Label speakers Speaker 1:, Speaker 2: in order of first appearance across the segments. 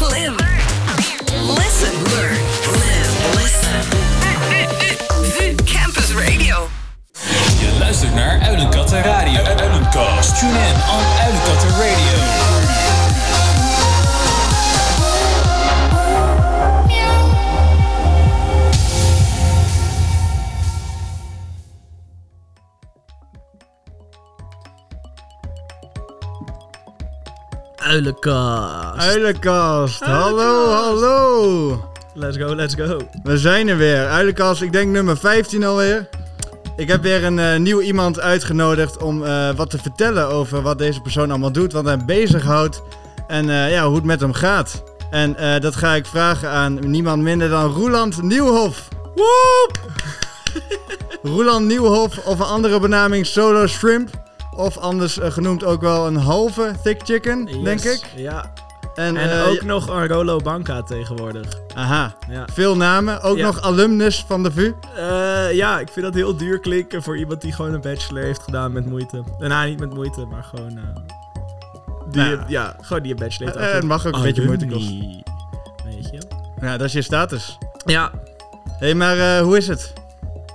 Speaker 1: Live. Listen. Learn. Live. Listen. VU Campus Radio.
Speaker 2: Je luistert naar Uilenkatten Radio. Uilenkast. Tune in on Uilenkatten Radio.
Speaker 3: Uilenkast.
Speaker 4: Uilenkast, hallo, hallo.
Speaker 3: Let's go, let's go.
Speaker 4: We zijn er weer. Uilenkast, ik denk nummer 15 alweer. Ik heb weer een eh, nieuw iemand uitgenodigd om eh, wat te vertellen over wat deze persoon allemaal doet, wat hem bezighoudt en eh, ja, hoe het met hem gaat. En dat ga ik vragen aan niemand minder dan Roeland Nieuwhof. Woep! Roeland Nieuwhof of een andere benaming Solo Shrimp. Of anders genoemd ook wel een halve thick chicken, denk ik.
Speaker 3: Ja.
Speaker 4: En,
Speaker 3: En
Speaker 4: eh,
Speaker 3: ook nog Rolo Banca tegenwoordig.
Speaker 4: Aha,
Speaker 3: Ja.
Speaker 4: veel namen. Ook
Speaker 3: Ja.
Speaker 4: nog alumnus van de VU.
Speaker 3: Eh, ja, ik vind dat heel duur klinken voor iemand die gewoon een bachelor heeft gedaan met moeite. Eh, nou, niet met moeite, maar gewoon... die,
Speaker 4: Nou ja.
Speaker 3: ja, gewoon die een bachelor heeft.
Speaker 4: Het mag ook een beetje moeite
Speaker 3: Alumni. Weet je?
Speaker 4: Ja, dat is je status.
Speaker 3: Ja,
Speaker 4: Hé, hey, maar hoe is het?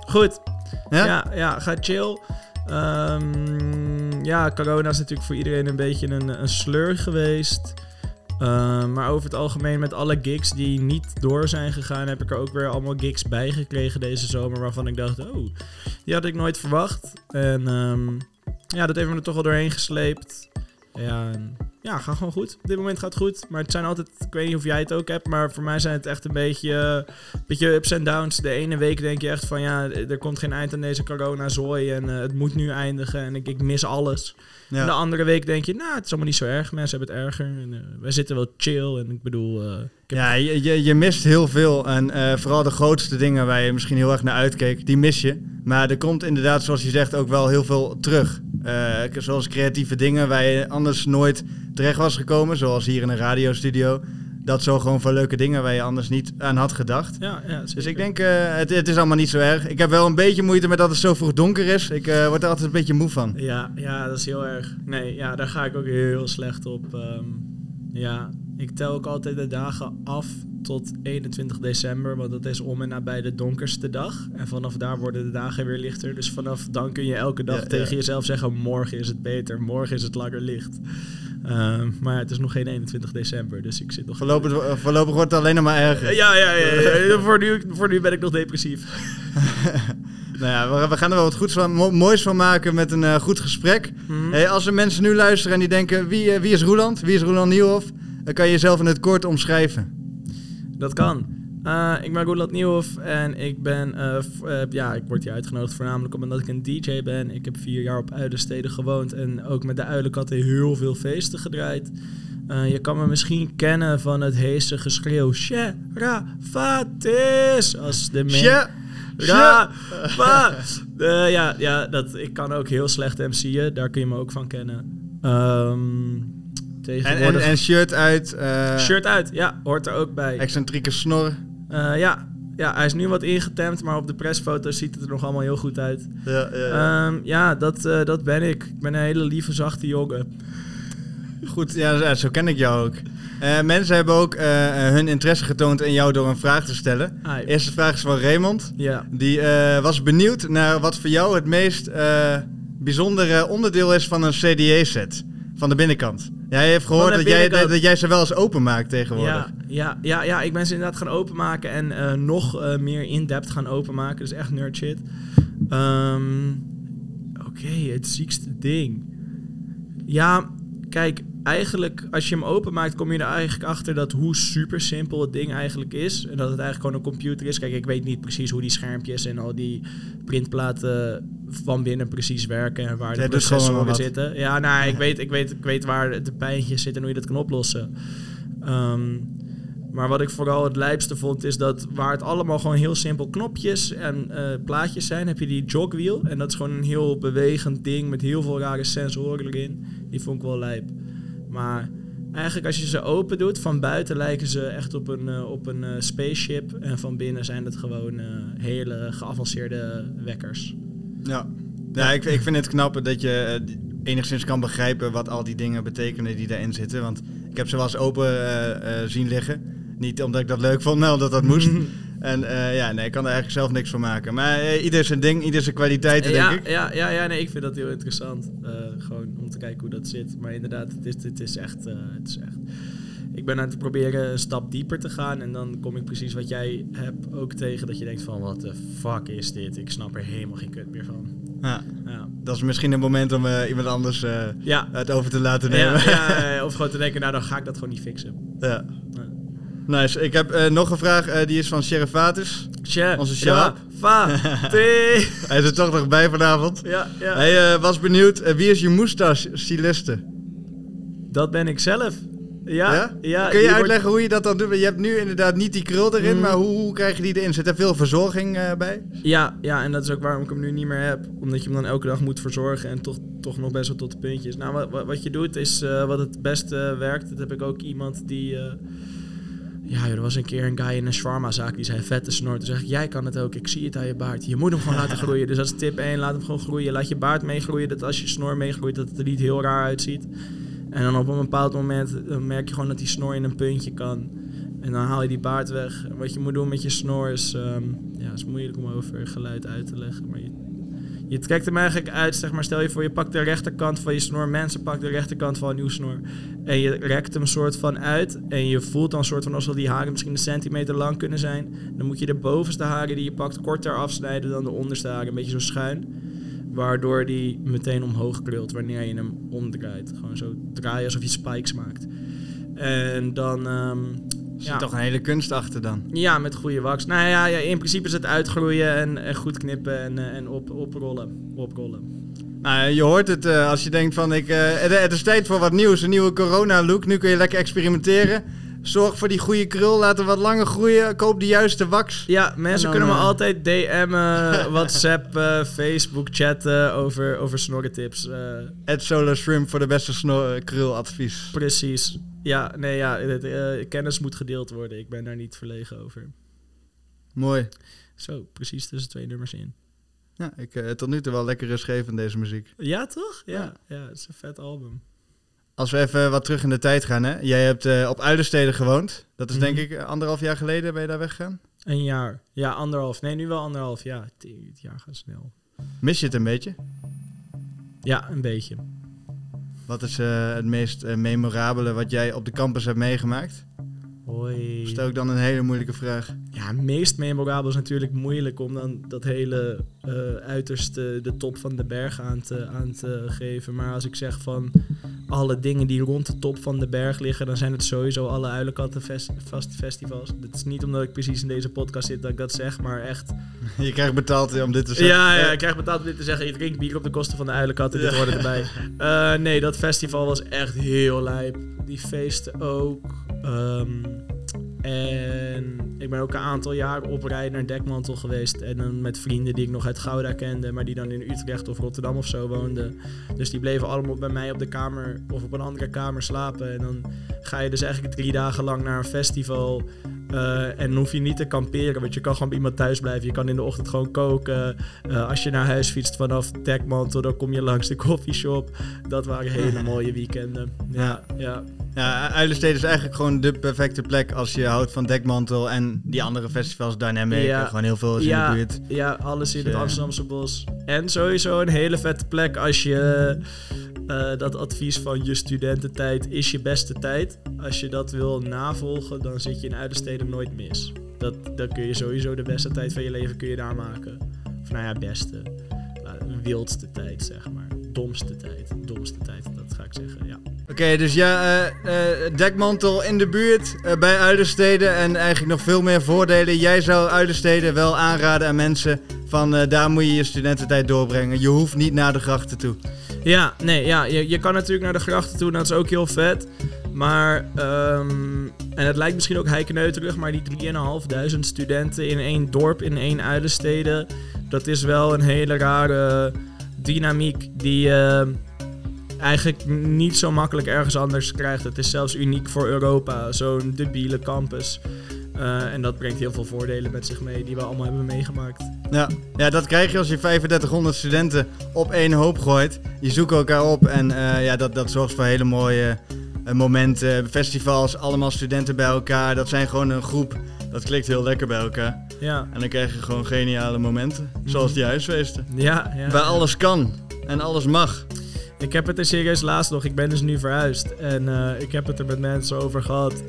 Speaker 3: goed.
Speaker 4: Ja?
Speaker 3: Ja, ja, ga chill. Ehm, ja, corona is natuurlijk voor iedereen een beetje een, een sleur geweest. Ehm, maar over het algemeen met alle gigs die niet door zijn gegaan, heb ik er ook weer allemaal gigs bij gekregen deze zomer. Waarvan ik dacht, oh, die had ik nooit verwacht. En ehm, ja, dat heeft me er toch wel doorheen gesleept. Ja, en ja, gaat gewoon goed. Op dit moment gaat het goed. Maar het zijn altijd, ik weet niet of jij het ook hebt, maar voor mij zijn het echt een beetje, eh, beetje ups en downs. De ene week denk je echt van ja, er komt geen eind aan deze corona-zooi en eh, het moet nu eindigen en ik, ik mis alles.
Speaker 4: Ja.
Speaker 3: En de andere week denk je, nou, het is allemaal niet zo erg. Mensen hebben het erger en eh, wij zitten wel chill. En ik bedoel, ik
Speaker 4: Ja, je, je, je mist heel veel. En vooral de grootste dingen waar je misschien heel erg naar uitkeek, die mis je. Maar er komt inderdaad, zoals je zegt, ook wel heel veel terug. Eh, zoals creatieve dingen waar je anders nooit terecht was gekomen. Zoals hier in een radiostudio. Dat zo gewoon voor leuke dingen waar je anders niet aan had gedacht.
Speaker 3: ja, ja,
Speaker 4: Dus ik denk, eh, het, het is allemaal niet zo erg. Ik heb wel een beetje moeite met dat het zo vroeg donker is. Ik eh, word er altijd een beetje moe van.
Speaker 3: Ja, ja, dat is heel erg. Nee, ja, daar ga ik ook heel slecht op. Ehm, ja, ik tel ook altijd de dagen af tot 21 december, want dat is om en nabij de donkerste dag. En vanaf daar worden de dagen weer lichter. Dus vanaf dan kun je elke dag
Speaker 4: Ja, ja.
Speaker 3: tegen jezelf zeggen: morgen is het beter, morgen is het langer licht. Ehm, maar het is nog geen 21 december, dus ik zit nog.
Speaker 4: Voorlopig, voorlopig wordt het alleen nog maar erger.
Speaker 3: Ja, ja, ja. voor, nu, voor nu ben ik nog depressief.
Speaker 4: Nou ja, we, gaan er wel wat goeds van, mo- moois van maken met een eh, goed gesprek.
Speaker 3: Mhm.
Speaker 4: Hey, als er mensen nu luisteren en die denken, wie, eh, wie is Roeland? Wie is Roeland Nieuwhof? Dan kan je jezelf in het kort omschrijven.
Speaker 3: Dat kan. Eh, ik ben Roland Nieuwhoff en ik ben, eh, eh, ja, ik word hier uitgenodigd voornamelijk omdat ik een DJ ben. Ik heb vier jaar op Uilensteden gewoond en ook met de Uilenkatten heel veel feesten gedraaid. Je kan me misschien kennen van het heese geschreeuw Sherafatis als de men- Ja, ja, ja dat, ik kan ook heel slecht MC'en, daar kun je me ook van kennen. Ehm
Speaker 4: En, en, shirt uit, eh,
Speaker 3: Shirt uit, ja, hoort er ook bij.
Speaker 4: excentrieke snor.
Speaker 3: Eh, ja. ja, hij is nu wat ingetemd, maar op de persfoto's ziet het er nog allemaal heel goed uit.
Speaker 4: Ja, ja,
Speaker 3: Ja, ja dat, eh, dat ben ik. Ik ben een hele lieve, zachte jongen.
Speaker 4: Goed, ja, zo- ken ik jou ook. Mensen hebben ook hun interesse getoond in jou door een vraag te stellen. Eerste vraag is van Raymond.
Speaker 3: Ja.
Speaker 4: Die was benieuwd naar wat voor jou het meest bijzondere onderdeel is van een CDA-set. Van de binnenkant. Ja, je heeft gehoord dat jij, dat, jij ze wel eens openmaakt tegenwoordig.
Speaker 3: Ja, ja, ja, ja, ik ben ze inderdaad gaan openmaken en eh, nog eh, meer in-depth gaan openmaken. Dus echt nerd shit. Ehm, Oké, het ziekste ding. Ja, kijk, eigenlijk als je hem openmaakt kom je er eigenlijk achter dat hoe super simpel het ding eigenlijk is. En dat het eigenlijk gewoon een computer is. Kijk, ik weet niet precies hoe die schermpjes en al die printplaten van binnen precies werken en waar de processoren zitten. Ja, nou, ik weet, ik, weet, ik weet waar de pijntjes zitten en hoe je dat kan oplossen. Ehm, maar wat ik vooral het lijpste vond, is dat waar het allemaal gewoon heel simpel knopjes en eh, plaatjes zijn, heb je die jogwheel. En dat is gewoon een heel bewegend ding met heel veel rare sensoren erin. Die vond ik wel lijp. Maar eigenlijk als je ze open doet, van buiten lijken ze echt op een, eh, op een eh, spaceship. En van binnen zijn het gewoon hele geavanceerde wekkers.
Speaker 4: Ja, ja ik, ik vind het knap dat je... enigszins kan begrijpen wat al die dingen betekenen die daarin zitten. Want ik heb ze wel eens open zien liggen. Niet omdat ik dat leuk vond, maar omdat dat moest. En eh, ja, nee, ik kan er eigenlijk zelf niks van maken. Maar eh, ieder zijn ding, ieder zijn kwaliteiten,
Speaker 3: ja,
Speaker 4: denk ik.
Speaker 3: Ja, ja, ja, nee, ik vind dat heel interessant. Eh, gewoon om te kijken hoe dat zit. Maar inderdaad, het is, het is, echt, het is echt... Ik ben aan het proberen een stap dieper te gaan. En dan kom ik precies wat jij hebt ook tegen. Dat je denkt van, wat de fuck is dit? Ik snap er helemaal geen kut meer van.
Speaker 4: Ja,
Speaker 3: Ja,
Speaker 4: dat is misschien een moment om iemand anders
Speaker 3: ja.
Speaker 4: het over te laten nemen.
Speaker 3: Ja, of gewoon te denken, nou dan ga ik dat gewoon niet fixen.
Speaker 4: Ja. Nice. Ik heb eh, nog een vraag, eh, die is van Sheriff Vatus.
Speaker 3: Tja,
Speaker 4: Onze
Speaker 3: te.
Speaker 4: Hij is er toch nog bij vanavond.
Speaker 3: Ja, ja.
Speaker 4: Hij eh, was benieuwd, wie is je moustache-styliste?
Speaker 3: Dat ben ik zelf. Ja, ja.
Speaker 4: Kun je
Speaker 3: wordt-
Speaker 4: uitleggen hoe je dat dan doet? Je hebt nu inderdaad niet die krul erin,
Speaker 3: Mm.
Speaker 4: maar hoe, hoe krijg je die erin? Zit er veel verzorging bij?
Speaker 3: Ja, ja, en dat is ook waarom ik hem nu niet meer heb. Omdat je hem dan elke dag moet verzorgen en toch, toch nog best wel tot de puntjes. Nou, wat, wat, wat je doet is wat het beste werkt. Dat heb ik ook iemand die... ja, er was een keer een guy in een shawarma-zaak die zei vette snor. Toen zeg ik, jij kan het ook. Ik zie het aan je baard. Je moet hem gewoon laten groeien. Dus dat is tip 1. Laat hem gewoon groeien. Laat je baard meegroeien. Dat als je snor meegroeit, dat het er niet heel raar uitziet. En dan op een bepaald moment merk je gewoon dat die snor in een puntje kan. En dan haal je die baard weg. En wat je moet doen met je snor is... ehm, ja, is moeilijk om over geluid uit te leggen. Maar je, je trekt hem eigenlijk uit, zeg maar. Stel je voor, je pakt de rechterkant van je snor. Mensen pakken de rechterkant van uw snor. En je rekt hem soort van uit. En je voelt dan soort van alsof die haren misschien een centimeter lang kunnen zijn. Dan moet je de bovenste haren die je pakt korter afsnijden dan de onderste haren. Een beetje zo schuin. Waardoor die meteen omhoog krult wanneer je hem omdraait. Gewoon zo draaien alsof je spikes maakt. En dan... ehm,
Speaker 4: Er zit toch een hele kunst achter dan.
Speaker 3: ja, met goede wax. Nou ja, ja, in principe is het uitgroeien en, en goed knippen en, eh, en op, oprollen. oprollen.
Speaker 4: Nou, je hoort het eh, als je denkt van, ik, eh, het, het is tijd voor wat nieuws. Een nieuwe corona-look. Nu kun je lekker experimenteren. Zorg voor die goede krul. Laat hem wat langer groeien. Koop de juiste wax.
Speaker 3: Ja, mensen kunnen me
Speaker 4: eh,
Speaker 3: altijd DM'en, WhatsApp, eh, Facebook chatten over, over snorretips. eh
Speaker 4: Ed Solar Shrimp voor de beste snor- eh, kruladvies.
Speaker 3: precies. Ja, nee, ja, eh, kennis moet gedeeld worden. Ik ben daar niet verlegen over.
Speaker 4: Mooi.
Speaker 3: Zo, precies tussen twee nummers in.
Speaker 4: Ja, ik eh, tot nu toe wel lekker rustgevend deze muziek.
Speaker 3: Ja, toch? Ja,
Speaker 4: Ja.
Speaker 3: ja. het is een vet album.
Speaker 4: Als we even wat terug in de tijd gaan, hè. Jij hebt eh, op Uilensteden gewoond. Dat is denk
Speaker 3: Mhm.
Speaker 4: ik eh, anderhalf jaar geleden ben je daar weggegaan.
Speaker 3: Een jaar. Ja, anderhalf. Nee, nu wel anderhalf. Ja, het jaar gaat snel.
Speaker 4: Mis je het een beetje?
Speaker 3: Ja, een beetje.
Speaker 4: Wat is eh, het meest memorabele wat jij op de campus hebt meegemaakt?
Speaker 3: Hoi.
Speaker 4: Stel ik dan een hele moeilijke vraag.
Speaker 3: Ja, meest memorabel is natuurlijk moeilijk om dan dat hele eh, uiterste, de top van de berg aan te, aan te geven. Maar als ik zeg van alle dingen die rond de top van de berg liggen, dan zijn het sowieso alle Uilenkatten fest, vast festivals. Het is niet omdat ik precies in deze podcast zit dat ik dat zeg, maar echt.
Speaker 4: Je krijgt betaald eh, om dit te zeggen.
Speaker 3: Ja, ja, ik krijg betaald om dit te zeggen. Je drinkt bier op de kosten van de Uilenkatten, dit hoort erbij. Eh, nee, dat festival was echt heel lijp. Die feesten ook. Ehm, en ik ben ook een aantal jaar op rij naar Dekmantel geweest. En dan met vrienden die ik nog uit Gouda kende, maar die dan in Utrecht of Rotterdam of zo woonden. Dus die bleven allemaal bij mij op de kamer of op een andere kamer slapen. En dan ga je dus eigenlijk drie dagen lang naar een festival. Eh, en hoef je niet te kamperen, want je kan gewoon bij iemand thuis blijven. Je kan in de ochtend gewoon koken. Eh, als je naar huis fietst vanaf Dekmantel, dan kom je langs de koffieshop. Dat waren hele mooie weekenden. Ja, ja.
Speaker 4: Ja, Uilensteden is eigenlijk gewoon de perfecte plek als je houdt van Dekmantel en die andere festivals, Dynamic.
Speaker 3: Ja.
Speaker 4: Gewoon heel veel is
Speaker 3: ja,
Speaker 4: in de buurt.
Speaker 3: ja, alles in het
Speaker 4: Ja.
Speaker 3: Amsterdamse bos. En sowieso een hele vette plek als je eh, dat advies van je studententijd is je beste tijd. Als je dat wil navolgen, dan zit je in Uilensteden nooit mis. Dat, dan kun je sowieso de beste tijd van je leven kun je daar maken. Of nou ja, beste. Wildste tijd, zeg maar. Domste tijd. Domste tijd, dat ga ik zeggen,
Speaker 4: Oké, dus ja, eh, eh, Dekmantel in de buurt eh, bij Uilensteden en eigenlijk nog veel meer voordelen. Jij zou Uilensteden wel aanraden aan mensen van daar moet je je studententijd doorbrengen. Je hoeft niet naar de grachten toe.
Speaker 3: Ja, nee, ja, je, je kan natuurlijk naar de grachten toe, dat is ook heel vet. Maar, ehm, en het lijkt misschien ook heikenneuterig, maar die 3.500 studenten in één dorp, in één uilensteden, dat is wel een hele rare dynamiek die je eigenlijk niet zo makkelijk ergens anders krijgt. Het is zelfs uniek voor Europa, zo'n debiele campus. Eh, en dat brengt heel veel voordelen met zich mee die we allemaal hebben meegemaakt.
Speaker 4: Ja. ja, dat krijg je als je 3500 studenten op één hoop gooit. Je zoekt elkaar op en eh, ja, dat, dat zorgt voor hele mooie eh, momenten. Festivals, allemaal studenten bij elkaar. Dat zijn gewoon een groep. Dat klikt heel lekker bij elkaar.
Speaker 3: Ja,
Speaker 4: En dan krijg je gewoon geniale momenten. Zoals die huisfeesten.
Speaker 3: ja, ja.
Speaker 4: Waar alles kan en alles mag.
Speaker 3: Ik heb het er serieus laatst nog. Ik ben dus nu verhuisd. En eh, ik heb het er met mensen over gehad.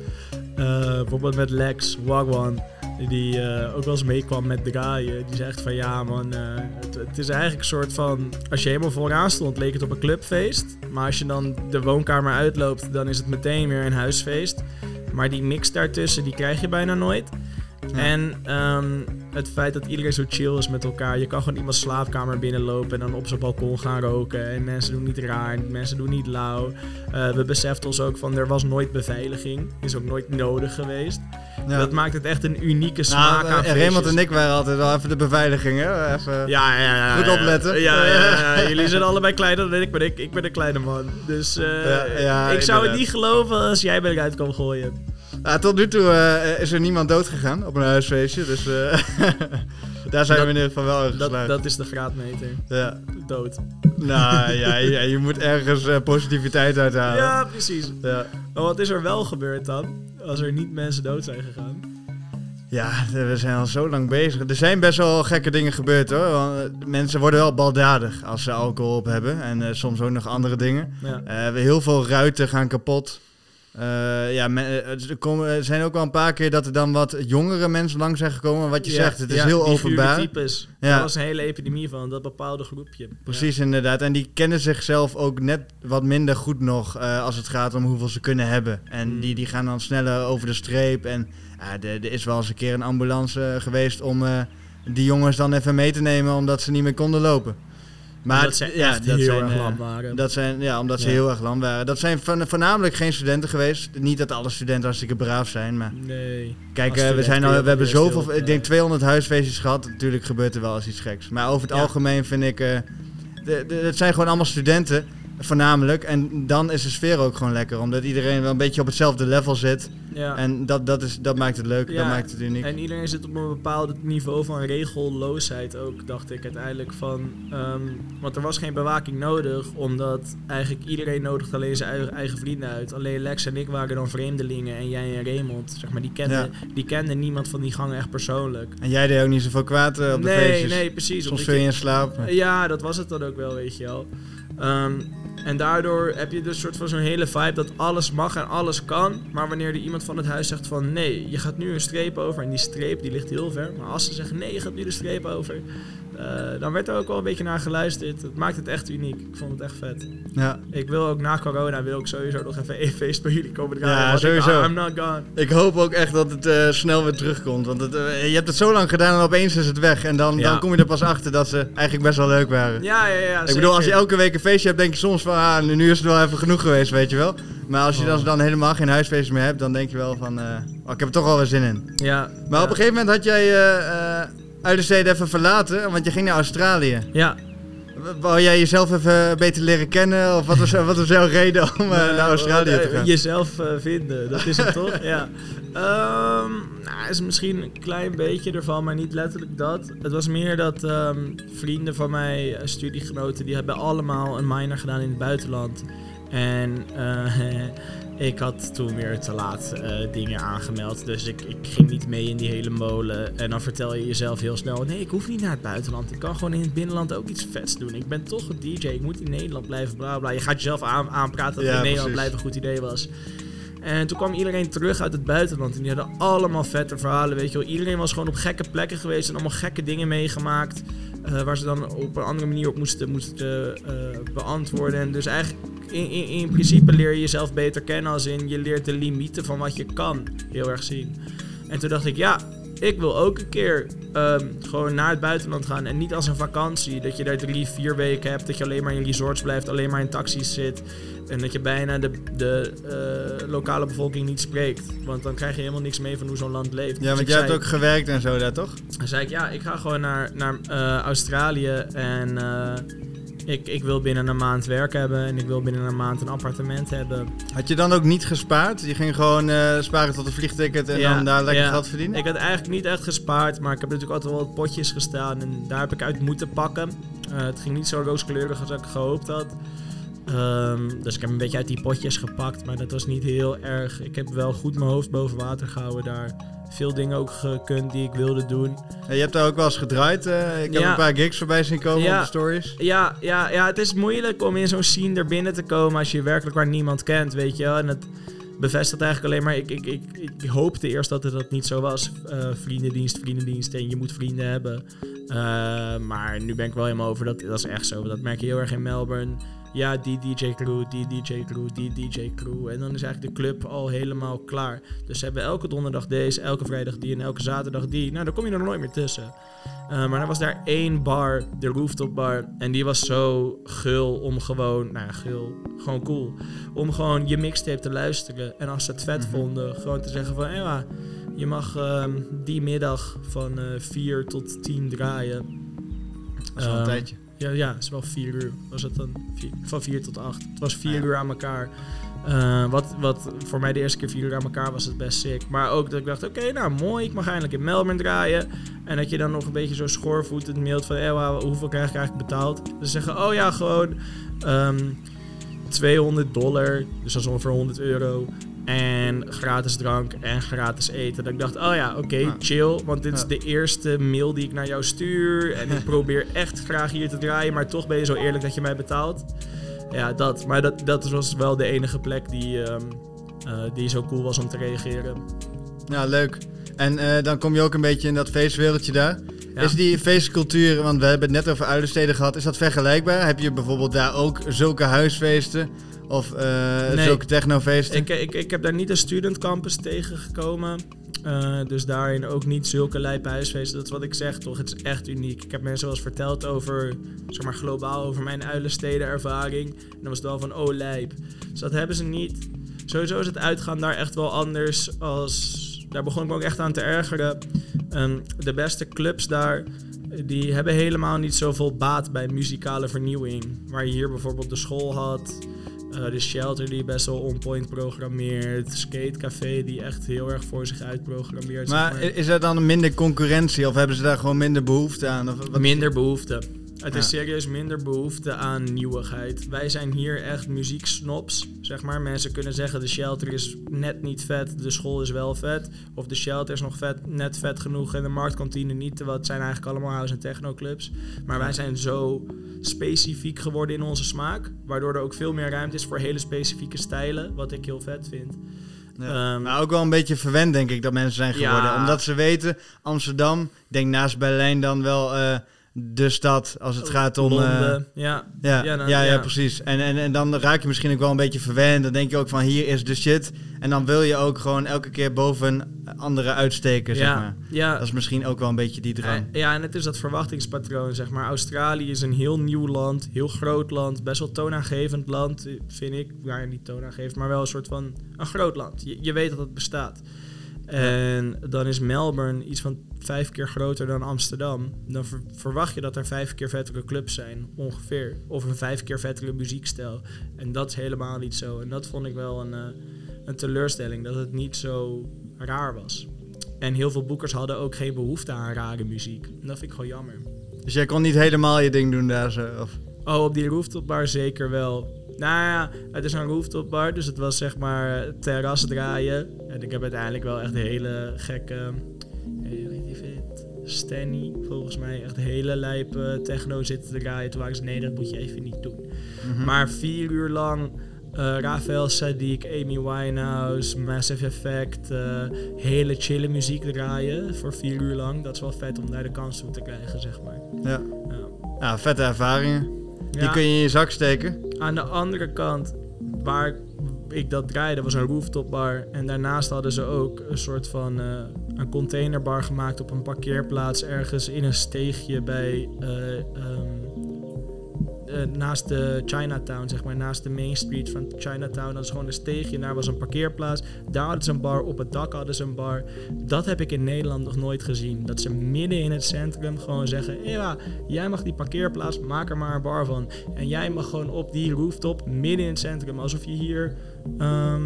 Speaker 3: Eh, bijvoorbeeld met Lex Wagwan. Die eh, ook wel eens meekwam met draaien. Die zegt van ja man, het, het is eigenlijk een soort van... Als je helemaal vooraan stond, leek het op een clubfeest. Maar als je dan de woonkamer uitloopt, dan is het meteen weer een huisfeest. Maar die mix daartussen, die krijg je bijna nooit.
Speaker 4: Ja.
Speaker 3: En ehm, het feit dat iedereen zo chill is met elkaar. Je kan gewoon iemands slaapkamer binnenlopen en dan op zijn balkon gaan roken. En mensen doen niet raar, mensen doen niet lauw. Eh, we beseften ons ook van er was nooit beveiliging. Is ook nooit nodig geweest.
Speaker 4: Ja.
Speaker 3: Dat maakt het echt een unieke smaak
Speaker 4: Nou,
Speaker 3: aan
Speaker 4: eh, Raymond en ik waren altijd wel even de beveiliging, hè? Even...
Speaker 3: Ja, ja, ja.
Speaker 4: Goed opletten.
Speaker 3: Ja, ja, ja. jullie zijn allebei kleiner dan ik ben. Ik, ik ben een kleine man. Dus eh, ik zou het niet geloven als jij me eruit kan gooien.
Speaker 4: Ah, tot nu toe eh, is er niemand dood gegaan op een huisfeestje, dus eh, daar zijn
Speaker 3: Dat-
Speaker 4: we in ieder geval wel in geslaagd.
Speaker 3: dat is de graadmeter.
Speaker 4: Ja.
Speaker 3: Dood.
Speaker 4: Nou ja, ja, je moet ergens eh, positiviteit uithalen.
Speaker 3: Ja, precies.
Speaker 4: Ja.
Speaker 3: Maar wat is er wel gebeurd dan? Als er niet mensen dood zijn gegaan?
Speaker 4: Ja, we zijn al zo lang bezig. Er zijn best wel gekke dingen gebeurd hoor. Want, eh, mensen worden wel baldadig als ze alcohol op hebben. En eh, soms ook nog andere dingen.
Speaker 3: Ja.
Speaker 4: Eh, we- heel veel ruiten gaan kapot. Eh, ja, eh, er, komen, er zijn ook wel een paar keer dat er dan wat jongere mensen langs zijn gekomen. Wat je
Speaker 3: Ja,
Speaker 4: zegt, het is
Speaker 3: ja,
Speaker 4: heel openbaar.
Speaker 3: vuurtypes.
Speaker 4: Ja.
Speaker 3: Er was een hele epidemie van, dat bepaalde groepje.
Speaker 4: Precies, inderdaad. En die kennen zichzelf ook net wat minder goed nog eh, als het gaat om hoeveel ze kunnen hebben. En
Speaker 3: Mm.
Speaker 4: die, die gaan dan sneller over de streep. En er is wel eens een keer een ambulance geweest om die jongens dan even mee te nemen omdat ze niet meer konden lopen. Maar ja, dat
Speaker 3: heel
Speaker 4: zijn,
Speaker 3: erg
Speaker 4: eh,
Speaker 3: lam waren.
Speaker 4: Dat zijn, ja, omdat ze
Speaker 3: Ja.
Speaker 4: heel erg lam waren. Dat zijn voornamelijk geen studenten geweest. Niet dat alle studenten hartstikke braaf zijn, maar
Speaker 3: nee.
Speaker 4: kijk, eh, we, zijn al, we hebben zoveel, ik denk
Speaker 3: eh.
Speaker 4: 200 huisfeestjes gehad. Natuurlijk gebeurt er wel eens iets geks. Maar over het
Speaker 3: Ja.
Speaker 4: algemeen vind ik, eh, de, de, het zijn gewoon allemaal studenten, voornamelijk. En dan is de sfeer ook gewoon lekker, omdat iedereen wel een beetje op hetzelfde level zit.
Speaker 3: Ja.
Speaker 4: En dat, dat, is, dat maakt het leuk,
Speaker 3: Ja,
Speaker 4: dat maakt het uniek.
Speaker 3: En iedereen zit op een bepaald niveau van regelloosheid ook, dacht ik uiteindelijk van. ehm, want er was geen bewaking nodig, omdat eigenlijk iedereen nodigt alleen zijn eigen, vrienden uit. Alleen Lex en ik waren dan vreemdelingen en jij en Raymond, zeg maar, die kenden, die kenden niemand van die gangen echt persoonlijk.
Speaker 4: En jij deed ook niet zoveel kwaad eh, op de
Speaker 3: nee,
Speaker 4: feestjes.
Speaker 3: nee, precies.
Speaker 4: Soms viel je
Speaker 3: je-
Speaker 4: in slaap.
Speaker 3: Ja, dat was het dan ook wel, weet je wel. Ehm, en daardoor heb je dus soort van zo'n hele vibe dat alles mag en alles kan. Maar wanneer er iemand van het huis zegt van nee, je gaat nu een streep over. En die streep die ligt heel ver. Maar als ze zeggen nee, je gaat nu de streep over. Eh, dan werd er ook wel een beetje naar geluisterd. Het maakt het echt uniek. Ik vond het echt vet.
Speaker 4: Ja.
Speaker 3: Ik wil ook na corona wil ik sowieso nog even één feest bij jullie komen draaien.
Speaker 4: Ja,
Speaker 3: want ik-
Speaker 4: sowieso.
Speaker 3: I'm not gone.
Speaker 4: Ik hoop ook echt dat het eh, snel weer terugkomt. Want het, eh, je hebt het zo lang gedaan en opeens is het weg. En dan,
Speaker 3: Ja.
Speaker 4: dan kom je er pas achter dat ze eigenlijk best wel leuk waren.
Speaker 3: Ja, ja, ja.
Speaker 4: ik bedoel, als je elke week een feestje hebt, denk je soms van... Ah, nu- is het wel even genoeg geweest, weet je wel. Maar als je dan,
Speaker 3: Oh.
Speaker 4: dan helemaal geen huisfeestjes meer hebt, dan denk je wel van... oh, ik heb er toch wel weer zin in.
Speaker 3: Ja.
Speaker 4: Maar op een gegeven moment had jij uh, Uiderstede even verlaten, want je ging naar Australië.
Speaker 3: Ja.
Speaker 4: Wou jij jezelf even beter leren kennen? Of wat was, wat was jouw reden om eh, naar Australië
Speaker 3: eh,
Speaker 4: te gaan?
Speaker 3: Jezelf eh, vinden, dat is het toch? Ja. Ehm, nou, is misschien een klein beetje ervan, maar niet letterlijk dat. Het was meer dat ehm, vrienden van mij, eh, studiegenoten, die hebben allemaal een minor gedaan in het buitenland. En eh, ik had toen weer te laat eh, dingen aangemeld. Dus ik, ik ging niet mee in die hele molen. En dan vertel je jezelf heel snel: nee, ik hoef niet naar het buitenland. Ik kan gewoon in het binnenland ook iets vets doen. Ik ben toch een DJ. Ik moet in Nederland blijven. Bla bla. Je gaat jezelf aan, aanpraten dat
Speaker 4: Ja,
Speaker 3: in Nederland blijven een goed idee was. En toen kwam iedereen terug uit het buitenland. En die hadden allemaal vette verhalen. Weet je wel. Iedereen was gewoon op gekke plekken geweest. En allemaal gekke dingen meegemaakt. Eh, waar ze dan op een andere manier op moesten, moesten eh, beantwoorden. En dus eigenlijk in, in, in principe leer je jezelf beter kennen. Als in je leert de limieten van wat je kan heel erg zien. En toen dacht ik, ja, ik wil ook een keer ehm, gewoon naar het buitenland gaan. En niet als een vakantie. Dat je daar drie, vier weken hebt. Dat je alleen maar in resorts blijft. Alleen maar in taxis zit. En dat je bijna de, de eh, lokale bevolking niet spreekt. Want dan krijg je helemaal niks mee van hoe zo'n land leeft.
Speaker 4: Ja,
Speaker 3: Dus
Speaker 4: want jij hebt ook gewerkt en zo daar, toch?
Speaker 3: dan zei ik, ja, ik ga gewoon naar, naar eh, Australië en eh, ik, ik wil binnen een maand werk hebben en ik wil binnen een maand een appartement hebben.
Speaker 4: Had je dan ook niet gespaard? Je ging gewoon eh, sparen tot een vliegticket en
Speaker 3: Ja,
Speaker 4: dan daar lekker
Speaker 3: ja.
Speaker 4: geld verdienen?
Speaker 3: Ik had eigenlijk niet echt gespaard, maar ik heb natuurlijk altijd wel wat potjes gestaan en daar heb ik uit moeten pakken. Eh, het ging niet zo rooskleurig als ik gehoopt had. Ehm, dus ik heb een beetje uit die potjes gepakt, maar dat was niet heel erg. Ik heb wel goed mijn hoofd boven water gehouden daar. Veel dingen ook gekund die ik wilde doen.
Speaker 4: Ja, je hebt daar ook wel eens gedraaid. eh, ik heb
Speaker 3: Ja.
Speaker 4: een paar gigs voorbij zien komen
Speaker 3: Ja.
Speaker 4: op de stories.
Speaker 3: Ja, ja, ja, het is moeilijk om in zo'n scene er binnen te komen als je werkelijk waar niemand kent, weet je wel. En het bevestigt eigenlijk alleen maar, ik, ik, ik, ik hoopte eerst dat het dat niet zo was. Eh, vriendendienst, vriendendienst en je moet vrienden hebben. Eh, maar nu ben ik wel helemaal over, dat, dat is echt zo. Dat merk je heel erg in Melbourne. Ja, die DJ crew, die DJ crew, die DJ crew. En dan is eigenlijk de club al helemaal klaar. Dus ze hebben elke donderdag deze, elke vrijdag die en elke zaterdag die. Nou, dan kom je er nooit meer tussen. Uh, maar er was daar één bar, de rooftop bar. En die was zo gul om gewoon, nou ja, gul, gewoon cool. Om gewoon je mixtape te luisteren. En als ze het vet
Speaker 4: Mhm.
Speaker 3: vonden, gewoon te zeggen van, hé, maar je mag ehm, die middag van 4 tot 10 draaien.
Speaker 4: Dat is wel een
Speaker 3: Ehm,
Speaker 4: tijdje.
Speaker 3: Ja, ja, het is wel 4 uur. Was het dan? Vier- van 4 tot 8. Het was 4
Speaker 4: Ah, ja.
Speaker 3: uur aan elkaar. Eh, wat, wat voor mij de eerste keer 4 uur aan elkaar was het best sick. Maar ook dat ik dacht, oké, nou mooi, ik mag eindelijk in Melbourne draaien. En dat je dan nog een beetje zo schoorvoetend mailt van, eh, wauw, hoeveel krijg ik eigenlijk betaald? Dus ze zeggen, oh ja, gewoon ehm, 200 dollar, dus dat is ongeveer 100 euro. En gratis drank en gratis eten. Dat ik dacht, oh ja, oké, chill. Want dit is de eerste mail die ik naar jou stuur. En ik probeer echt graag hier te draaien. Maar toch ben je zo eerlijk dat je mij betaalt. Ja, dat. Maar dat, dat was wel de enige plek die, ehm, eh, die zo cool was om te reageren.
Speaker 4: Ja, leuk. En eh, dan kom je ook een beetje in dat feestwereldje daar.
Speaker 3: Ja.
Speaker 4: Is die feestcultuur, want we hebben het net over uilensteden gehad, is dat vergelijkbaar? Heb je bijvoorbeeld daar ook zulke huisfeesten of eh,
Speaker 3: Nee.
Speaker 4: zulke technofeesten?
Speaker 3: Ik, ik, ik heb daar niet een student campus tegengekomen. Eh, dus daarin ook niet zulke lijpe huisfeesten. Dat is wat ik zeg, toch? Het is echt uniek. Ik heb mensen wel eens verteld over, zeg maar globaal, over mijn uilensteden ervaring. En dan was het wel van, oh lijp. Dus dat hebben ze niet. Sowieso is het uitgaan daar echt wel anders als... Daar begon ik me ook echt aan te ergeren. Ehm, de beste clubs daar, die hebben helemaal niet zoveel baat bij muzikale vernieuwing. Waar je hier bijvoorbeeld de school had... Eh, de Shelter die best wel on point programmeert. Skatecafé die echt heel erg voor zich uit programmeert. zeg
Speaker 4: maar i- is er dan minder concurrentie of hebben ze daar gewoon minder behoefte aan? Of wat?
Speaker 3: Minder behoefte. Het is serieus minder behoefte aan nieuwigheid. Wij zijn hier echt muzieksnobs, zeg maar. Mensen kunnen zeggen de shelter is net niet vet, de school is wel vet. Of de shelter is nog vet, net vet genoeg en de marktkantine niet. Terwijl het zijn eigenlijk allemaal house- en technoclubs. Maar wij zijn zo specifiek geworden in onze smaak. Waardoor er ook veel meer ruimte is voor hele specifieke stijlen. Wat ik heel vet vind.
Speaker 4: Ja.
Speaker 3: Ehm,
Speaker 4: maar ook wel een beetje verwend denk ik dat mensen zijn geworden.
Speaker 3: Ja.
Speaker 4: Omdat ze weten, Amsterdam, ik denk naast Berlijn dan wel eh, de stad als het gaat om... eh,
Speaker 3: Londen, ja.
Speaker 4: Ja,
Speaker 3: Ja,
Speaker 4: ja,
Speaker 3: dan-
Speaker 4: ja,
Speaker 3: ja.
Speaker 4: precies. En, en, en dan raak je misschien ook wel een beetje verwend. Dan denk je ook van hier is de shit. En dan wil je ook gewoon elke keer boven andere uitsteken, zeg
Speaker 3: ja,
Speaker 4: maar.
Speaker 3: ja.
Speaker 4: Dat is misschien ook wel een beetje die drang.
Speaker 3: Eh, Ja, en het is dat verwachtingspatroon, zeg maar. Australië is een heel nieuw land, heel groot land, best wel toonaangevend land, vind ik. Ja, niet toonaangevend, maar wel een soort van een groot land. Je, je weet dat het bestaat. En dan is Melbourne iets van vijf keer groter dan Amsterdam. Dan ver- verwacht je dat er vijf keer vettere clubs zijn, ongeveer. Of een vijf keer vettere muziekstijl. En dat is helemaal niet zo. En dat vond ik wel een, eh, een teleurstelling, dat het niet zo raar was. En heel veel boekers hadden ook geen behoefte aan rare muziek. En dat vind ik gewoon jammer.
Speaker 4: Dus jij kon niet helemaal je ding doen daar zo. Of...
Speaker 3: Oh, op die rooftopbar zeker wel. Nou ja, het is een rooftopbar, dus het was zeg maar terras draaien. En ik heb uiteindelijk wel echt hele gekke... eh? Stanny, volgens mij. Echt hele lijpe techno zitten te draaien. Toen waren ze, nee, dat moet je even niet doen.
Speaker 4: Mhm.
Speaker 3: Maar vier uur lang eh Rafael Sadiq, Amy Winehouse, Massive Effect, eh, hele chille muziek draaien voor vier uur lang. Dat is wel vet om daar de kans toe te krijgen, zeg maar.
Speaker 4: Ja.
Speaker 3: Ja.
Speaker 4: ja, vette ervaringen. Die
Speaker 3: Ja.
Speaker 4: kun je in je zak steken.
Speaker 3: Aan de andere kant, waar ik dat draaide, was een rooftopbar. En daarnaast hadden ze ook een soort van eh, een containerbar gemaakt op een parkeerplaats ergens in een steegje bij. eh, ehm, eh, naast de Chinatown, zeg maar, naast de main street van Chinatown. Dat is gewoon een steegje daar was een parkeerplaats. Daar hadden ze een bar, op het dak hadden ze een bar. Dat heb ik in Nederland nog nooit gezien. Dat ze midden in het centrum gewoon zeggen: ja, jij mag die parkeerplaats, maak er maar een bar van. En jij mag gewoon op die rooftop, midden in het centrum, alsof je hier ehm,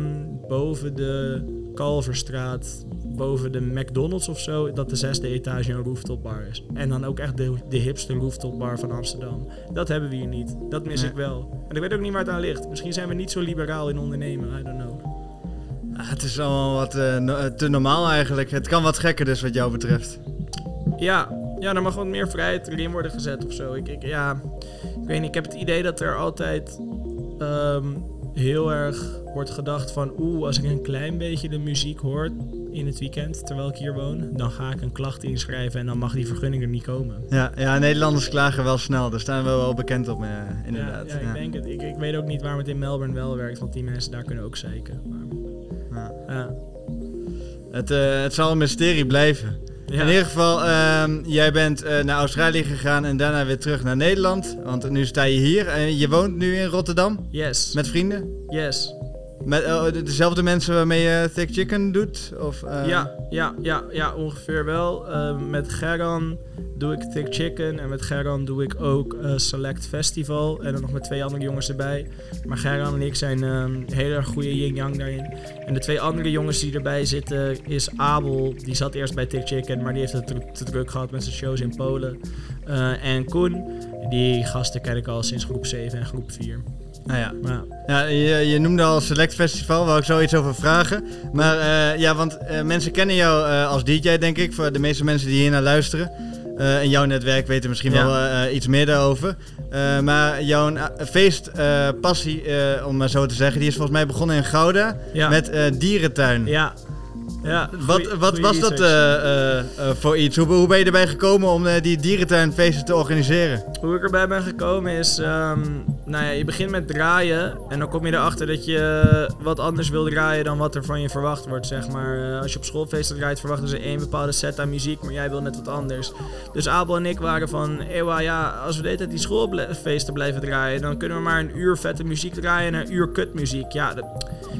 Speaker 3: boven de Kalverstraat, boven de McDonald's of zo, dat de zesde etage een rooftopbar is. En dan ook echt de, de hipste rooftopbar van Amsterdam. Dat hebben we hier niet. Dat mis
Speaker 4: Nee.
Speaker 3: ik wel. En ik weet ook niet waar het aan ligt. Misschien zijn we niet zo liberaal in ondernemen, I don't know.
Speaker 4: Ah, het is allemaal wat eh, no- eh, te normaal eigenlijk. Het kan wat gekker dus wat jou betreft.
Speaker 3: Ja, ja, er mag wat meer vrijheid erin worden gezet of zo. Ik, ik, ja, ik weet niet, ik heb het idee dat er altijd ehm, heel erg wordt gedacht van... Oeh, als ik een klein beetje de muziek hoor in het weekend, terwijl ik hier woon... dan ga ik een klacht inschrijven en dan mag die vergunning er niet komen.
Speaker 4: Ja, ja, Nederlanders klagen wel snel. Daar staan we wel bekend op, eh, inderdaad.
Speaker 3: Ja, ja, ik denk het. Ik, ik weet ook niet waarom het in Melbourne wel werkt, want die mensen daar kunnen ook zeiken. Maar,
Speaker 4: Ja. Het, eh, het zal een mysterie blijven.
Speaker 3: Ja.
Speaker 4: In ieder geval, ehm, jij bent eh, naar Australië gegaan en daarna weer terug naar Nederland. Want nu sta je hier en je woont nu in Rotterdam
Speaker 3: Yes.
Speaker 4: met vrienden.
Speaker 3: Yes.
Speaker 4: Met de- dezelfde mensen waarmee je Thick Chicken doet? Of, eh,
Speaker 3: Ja, ja, ja, ja, ongeveer wel. Ehm, met Geran doe ik Thick Chicken en met Geran doe ik ook eh, Select Festival. En dan nog met twee andere jongens erbij. Maar Geran en ik zijn ehm heel erg goede yin-yang daarin. En de twee andere jongens die erbij zitten is Abel. Die zat eerst bij Thick Chicken, maar die heeft het te, te druk gehad met zijn shows in Polen. Eh, en Koen, die gasten ken ik al sinds groep 7 en groep 4.
Speaker 4: Nou ja.
Speaker 3: Ja.
Speaker 4: Ja, je, je noemde al Select Festival, waar ik zo iets over vragen. Maar eh, ja, want eh, mensen kennen jou eh, als DJ, denk ik. Voor de meeste mensen die hier naar luisteren. In jouw netwerk weten misschien
Speaker 3: Ja.
Speaker 4: wel iets meer daarover. Maar jouw feestpassie, om maar zo te zeggen, die is volgens mij begonnen in Gouda.
Speaker 3: Ja.
Speaker 4: Met dierentuin.
Speaker 3: Ja. ja
Speaker 4: Wat,
Speaker 3: goeie-
Speaker 4: wat was dat voor iets? Hoe, hoe ben je erbij gekomen om die dierentuinfeesten te organiseren?
Speaker 3: Hoe ik erbij ben gekomen is, ehm, nou ja, je begint met draaien en dan kom je erachter dat je wat anders wil draaien dan wat er van je verwacht wordt, zeg maar. Eh, als je op schoolfeesten draait, verwachten ze één bepaalde set aan muziek, maar jij wil net wat anders. Dus Abel en ik waren van, ewa, ja, als we de hele tijd die schoolfeesten blijven draaien, dan kunnen we maar een uur vette muziek draaien en een uur kutmuziek. Ja, dat,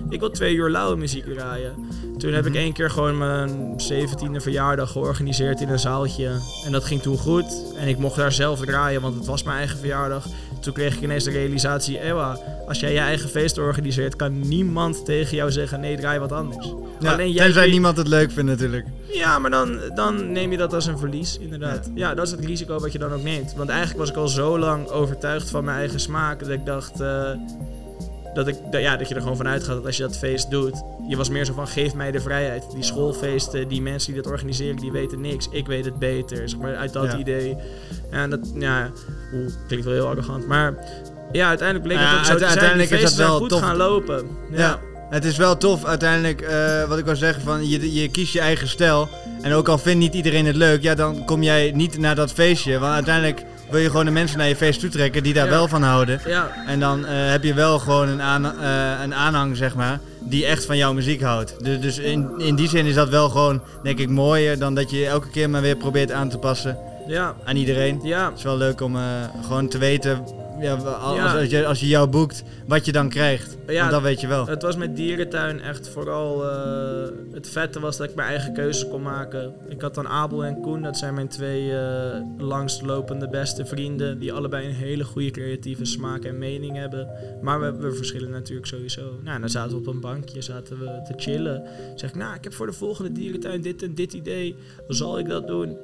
Speaker 3: ik wil twee uur lauwe muziek draaien. Toen heb ik één keer gewoon mijn 17e verjaardag georganiseerd in een zaaltje. En dat ging toen goed. En ik mocht daar zelf draaien, want het was mijn eigen verjaardag. Toen kreeg ik ineens de realisatie: Ewa, als jij je eigen feest organiseert, kan niemand tegen jou zeggen: nee, draai wat anders.
Speaker 4: Ja,
Speaker 3: Alleen jij
Speaker 4: tenzij niemand het leuk vindt natuurlijk.
Speaker 3: Ja, maar dan, dan neem je dat als een verlies, inderdaad. Ja. dat is het risico wat je dan ook neemt. Want eigenlijk was ik al zo lang overtuigd van mijn eigen smaak dat ik dacht. eh, dat, ik, dat, ja, dat je er gewoon van uitgaat dat als je dat feest doet. Je was meer zo van: geef mij de vrijheid. Die schoolfeesten, die mensen die dat organiseren, die weten niks. Ik weet het beter. Zeg maar uit dat
Speaker 4: Ja.
Speaker 3: idee. En dat, ja, oeh, klinkt wel heel arrogant. Maar ja, uiteindelijk bleek
Speaker 4: Ja,
Speaker 3: het ook zo te zijn. Die
Speaker 4: uiteindelijk is dat wel
Speaker 3: goed
Speaker 4: tof.
Speaker 3: gaan lopen.
Speaker 4: Ja.
Speaker 3: ja.
Speaker 4: Het is wel tof uiteindelijk, eh, wat ik wil zeggen, van je, je kiest je eigen stijl. En ook al vindt niet iedereen het leuk, ja, dan kom jij niet naar dat feestje. Want uiteindelijk wil je gewoon de mensen naar je feest toetrekken die daar
Speaker 3: Ja.
Speaker 4: wel van houden.
Speaker 3: ja.
Speaker 4: En dan eh, heb je wel gewoon een, aan, eh, een aanhang, zeg maar, die echt van jouw muziek houdt. Dus, dus in, in die zin is dat wel gewoon, denk ik, mooier dan dat je elke keer maar weer probeert aan te passen
Speaker 3: ja.
Speaker 4: aan iedereen.
Speaker 3: ja.
Speaker 4: Het is wel leuk om eh, gewoon te weten, ja, als,
Speaker 3: Ja.
Speaker 4: Als, je, als je jou boekt, wat je dan krijgt.
Speaker 3: Ja,
Speaker 4: Want dat weet je wel.
Speaker 3: Het was met dierentuin echt vooral eh, het vette was dat ik mijn eigen keuzes kon maken. Ik had dan Abel en Koen, dat zijn mijn twee eh, langstlopende beste vrienden. Die allebei een hele goede creatieve smaak en mening hebben. Maar we, we verschillen natuurlijk sowieso. Nou, dan zaten we op een bankje, zaten we te chillen. Zeg ik, nou, ik heb voor de volgende dierentuin dit en dit idee. Zal ik dat doen?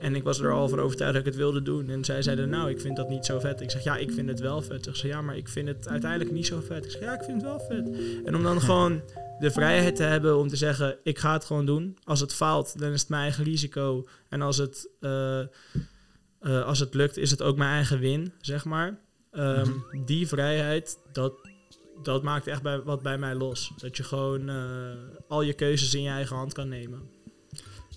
Speaker 3: En ik was er al van overtuigd dat ik het wilde doen. En zij zeiden, nou, ik vind dat niet zo vet. Ik zeg, ja, ik vind het wel vet. Zeg ze, ja, maar ik vind het uiteindelijk niet zo vet. Ik zeg, ja, ik vind het wel vet. En om dan gewoon de vrijheid te hebben om te zeggen, ik ga het gewoon doen. Als het faalt, dan is het mijn eigen risico. En als het, eh, eh, als het lukt, is het ook mijn eigen win, zeg maar. Ehm, Die vrijheid, dat, dat maakt echt bij, wat bij mij los. Dat je gewoon eh, al je keuzes in je eigen hand kan nemen.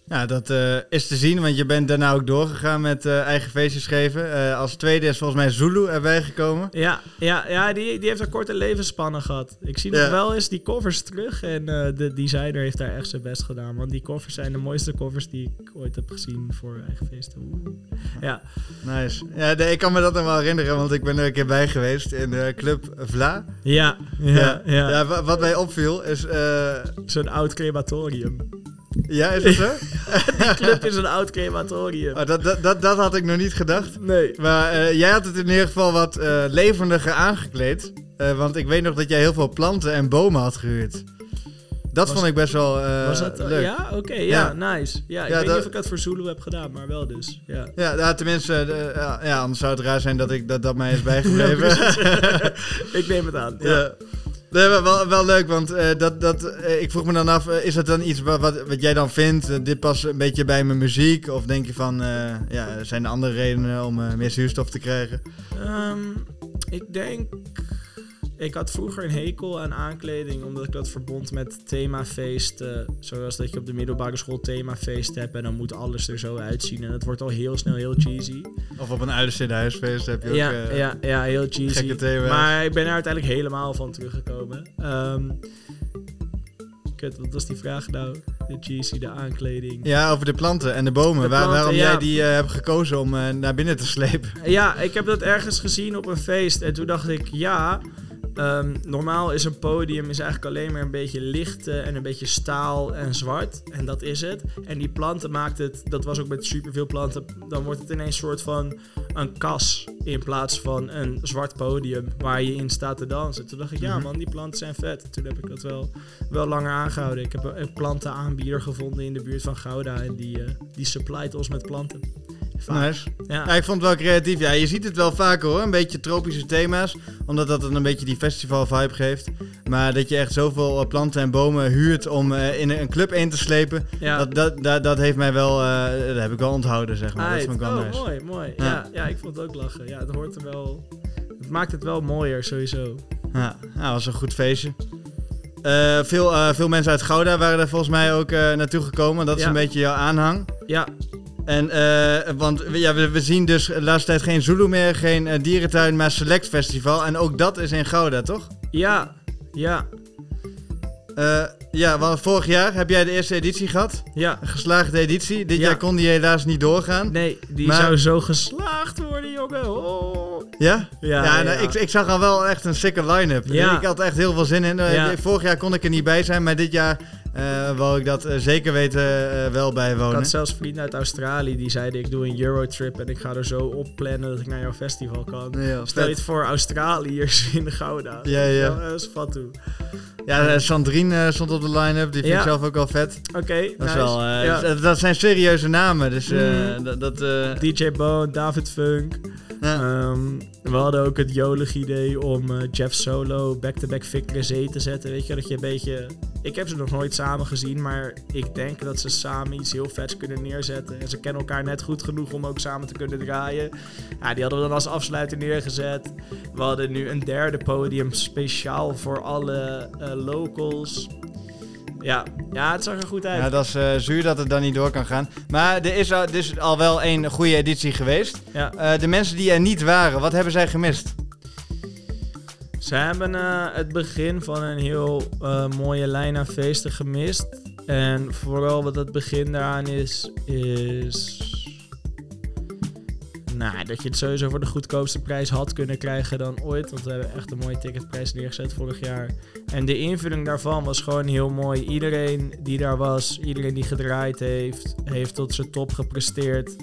Speaker 4: Ja, dat eh, is te zien, want je bent daarna ook doorgegaan met eh, eigen feestjes geven. Eh, als tweede is volgens mij Zulu erbij gekomen.
Speaker 3: Ja, ja, ja die, die heeft een korte levensspannen gehad. Ik zie nog wel eens die covers terug en de designer heeft daar echt zijn best gedaan. Want die covers zijn de mooiste covers die ik ooit heb gezien voor eigen feesten. Oeh. Ja,
Speaker 4: Nice. Ja, nee, ik kan me dat nog wel herinneren, want ik ben er een keer bij geweest in de Club Vla.
Speaker 3: ja, ja, ja.
Speaker 4: Ja, wa- wat mij opviel is...
Speaker 3: Zo'n oud crematorium.
Speaker 4: Ja, is dat zo?
Speaker 3: Die club is een oud crematorium.
Speaker 4: Oh, dat, dat, dat, dat had ik nog niet gedacht.
Speaker 3: Nee.
Speaker 4: Maar eh, jij had het in ieder geval wat eh, levendiger aangekleed. Eh, want ik weet nog dat jij heel veel planten en bomen had gehuurd. Dat
Speaker 3: Was-
Speaker 4: vond ik best wel
Speaker 3: Was dat
Speaker 4: leuk.
Speaker 3: Ja, oké, ja,
Speaker 4: Ja.
Speaker 3: nice. Ja, ik
Speaker 4: Ja,
Speaker 3: weet
Speaker 4: dat-
Speaker 3: niet of ik dat voor Zulu heb gedaan, maar wel dus. Ja.
Speaker 4: Ja, ja, tenminste, ja, ja, anders zou het raar zijn dat ik, dat, dat mij is bijgebleven.
Speaker 3: ik neem het aan. Ja.
Speaker 4: Nee, wel, wel leuk, want eh, dat, dat, eh, ik vroeg me dan af, eh, is dat dan iets wat, wat, wat jij dan vindt? dit past een beetje bij mijn muziek? Of denk je van, ja, er zijn er andere redenen om meer zuurstof te krijgen?
Speaker 3: Ehm, ik denk. Ik had vroeger een hekel aan aankleding, omdat ik dat verbond met themafeesten. Zoals dat je op de middelbare school themafeest hebt en dan moet alles er zo uitzien. En het wordt al heel snel heel cheesy.
Speaker 4: Of op een huisfeest heb je ook...
Speaker 3: Ja,
Speaker 4: eh,
Speaker 3: ja, ja, heel cheesy.
Speaker 4: gekke thema's.
Speaker 3: Maar ik ben er uiteindelijk helemaal van teruggekomen. Ehm kut, wat was die vraag nou? De cheesy, de aankleding.
Speaker 4: Ja, over de planten en de bomen.
Speaker 3: De
Speaker 4: Waar-
Speaker 3: planten,
Speaker 4: waarom
Speaker 3: ja.
Speaker 4: jij die eh, hebt gekozen om eh, naar binnen te slepen.
Speaker 3: Ja, ik heb dat ergens gezien op een feest. En toen dacht ik, ja. Ehm, normaal is een podium is eigenlijk alleen maar een beetje licht eh, en een beetje staal en zwart. En dat is het. En die planten maakt het, dat was ook met superveel planten, dan wordt het ineens een soort van een kas in plaats van een zwart podium waar je in staat te dansen. Toen dacht ik, ja
Speaker 4: Mhm.
Speaker 3: man, die planten zijn vet. Toen heb ik dat wel, wel langer aangehouden. Ik heb een, een plantenaanbieder gevonden in de buurt van Gouda en die, eh die supplied ons met planten.
Speaker 4: Nice.
Speaker 3: Ja.
Speaker 4: Ja, ik vond het wel creatief. Ja, je ziet het wel vaker hoor. Een beetje tropische thema's. Omdat dat een beetje die festival vibe geeft. Maar dat je echt zoveel eh, planten en bomen huurt om eh, in een club in te slepen.
Speaker 3: Ja.
Speaker 4: Dat, dat, dat, dat heeft mij wel, eh, dat heb ik wel onthouden zeg maar. Dat vond ik wel
Speaker 3: oh, mooi, mooi.
Speaker 4: Ja.
Speaker 3: Ja. Ja, ik vond het ook lachen. Ja, het hoort er wel... Het maakt het wel mooier, sowieso.
Speaker 4: Ja, ja, was een goed feestje. Veel, veel mensen uit Gouda waren er volgens mij ook naartoe gekomen. Dat is
Speaker 3: Ja.
Speaker 4: een beetje jouw aanhang.
Speaker 3: Ja,
Speaker 4: En, eh, want we- ja, we, we zien dus de laatste tijd geen Zulu meer, geen eh, dierentuin, maar Select Festival. En ook dat is in Gouda, toch?
Speaker 3: ja, ja,
Speaker 4: Eh, ja, want vorig jaar heb jij de eerste editie gehad.
Speaker 3: ja.
Speaker 4: Een geslaagde editie. Dit
Speaker 3: Ja.
Speaker 4: jaar kon die helaas niet doorgaan.
Speaker 3: Nee, die
Speaker 4: Maar-
Speaker 3: zou zo geslaagd worden, jongen. Oh.
Speaker 4: Ja?
Speaker 3: Ja,
Speaker 4: Ja,
Speaker 3: ja.
Speaker 4: nou, Ik, ik zag al wel echt een sikke line-up.
Speaker 3: Ja.
Speaker 4: Ik had echt heel veel zin in. Vorig jaar kon ik er niet bij zijn, maar dit jaar eh wou ik dat eh, zeker weten eh, wel
Speaker 3: Ik
Speaker 4: bijwonen.
Speaker 3: had zelfs vrienden uit Australië die zeiden: Ik doe een Eurotrip en ik ga er zo op plannen dat ik naar jouw festival kan.
Speaker 4: Ja,
Speaker 3: Stel je het voor Australiërs in Gouda.
Speaker 4: Ja, ja.
Speaker 3: Dat is fat toe.
Speaker 4: Ja, Sandrine stond op de line-up. Die vind ik zelf ook wel vet.
Speaker 3: Oké,
Speaker 4: Dat,
Speaker 3: nice.
Speaker 4: zijn serieuze namen. Dus
Speaker 3: Mm.
Speaker 4: dat...
Speaker 3: DJ Bone, David Funk. Ehm, we hadden ook het jolig idee om eh, Jeff Solo back-to-back Vic Zee te zetten. Weet je, dat je een beetje... Ik heb ze nog nooit samen gezien, maar ik denk dat ze samen iets heel vets kunnen neerzetten. En ze kennen elkaar net goed genoeg om ook samen te kunnen draaien. Ja, die hadden we dan als afsluiter neergezet. We hadden nu een derde podium speciaal voor alle eh, locals. Ja, ja, het zag er goed uit.
Speaker 4: ja, dat is eh, zuur dat het dan niet door kan gaan. Maar er is al, is al wel een goede editie geweest.
Speaker 3: Ja.
Speaker 4: Eh, de mensen die er niet waren, wat hebben zij gemist?
Speaker 3: Ze hebben eh, het begin van een heel mooie lijn aan feesten gemist. En vooral wat het begin daaraan is, is... Nou, dat je het sowieso voor de goedkoopste prijs had kunnen krijgen dan ooit. Want we hebben echt een mooie ticketprijs neergezet vorig jaar. En de invulling daarvan was gewoon heel mooi. Iedereen die daar was, iedereen die gedraaid heeft, heeft tot zijn top gepresteerd.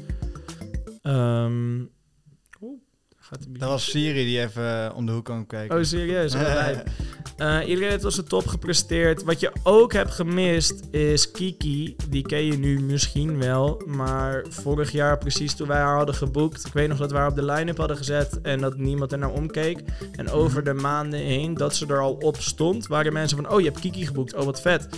Speaker 3: Gaat de
Speaker 4: Dat was Siri die even eh, om de hoek kwam kijken.
Speaker 3: Oh, serieus? Eh, iedereen heeft op zijn top gepresteerd. Wat je ook hebt gemist is Kiki. Die ken je nu misschien wel. Maar vorig jaar, precies toen wij haar hadden geboekt. Ik weet nog dat we haar op de line-up hadden gezet. En dat niemand er naar omkeek. En over de maanden heen dat ze er al op stond. Waren mensen van: Oh, je hebt Kiki geboekt. Oh, wat vet.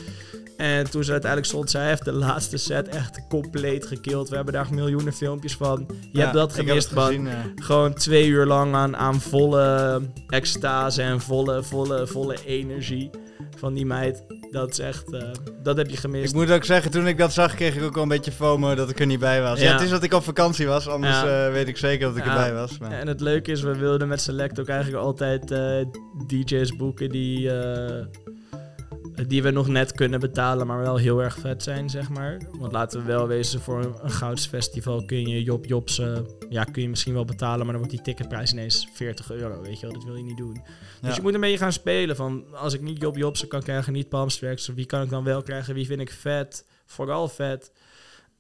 Speaker 3: En toen ze uiteindelijk stond, zij heeft de laatste set echt compleet gekild. We hebben daar miljoenen filmpjes van. Je hebt dat
Speaker 4: ik heb
Speaker 3: gemist, man.
Speaker 4: eh.
Speaker 3: Gewoon twee uur lang aan, aan volle extase en volle, volle, volle energie. van die meid. Dat is echt, eh, dat heb je
Speaker 4: Ik
Speaker 3: gemist.
Speaker 4: moet ook zeggen, toen ik dat zag, kreeg ik ook wel een beetje FOMO dat ik er niet bij was. Ja,
Speaker 3: Ja.
Speaker 4: het is dat ik op vakantie was, anders
Speaker 3: Ja.
Speaker 4: eh, weet ik zeker dat ik
Speaker 3: Ja.
Speaker 4: erbij was. Maar.
Speaker 3: En het leuke is, we wilden met Select ook eigenlijk altijd eh, DJ's boeken die, die we nog net kunnen betalen, maar wel heel erg vet zijn, zeg maar. Want laten we wel wezen, voor een, goudsfestival kun je Job Jobs, eh, ja, kun je misschien wel betalen, maar dan wordt die ticketprijs ineens 40 euro, weet je wel. Dat wil je niet doen. Dus
Speaker 4: Ja.
Speaker 3: je moet een beetje gaan spelen van, als ik niet Job Jobs kan krijgen, niet Palmstracks, wie kan ik dan wel krijgen, wie vind ik vet, vooral vet.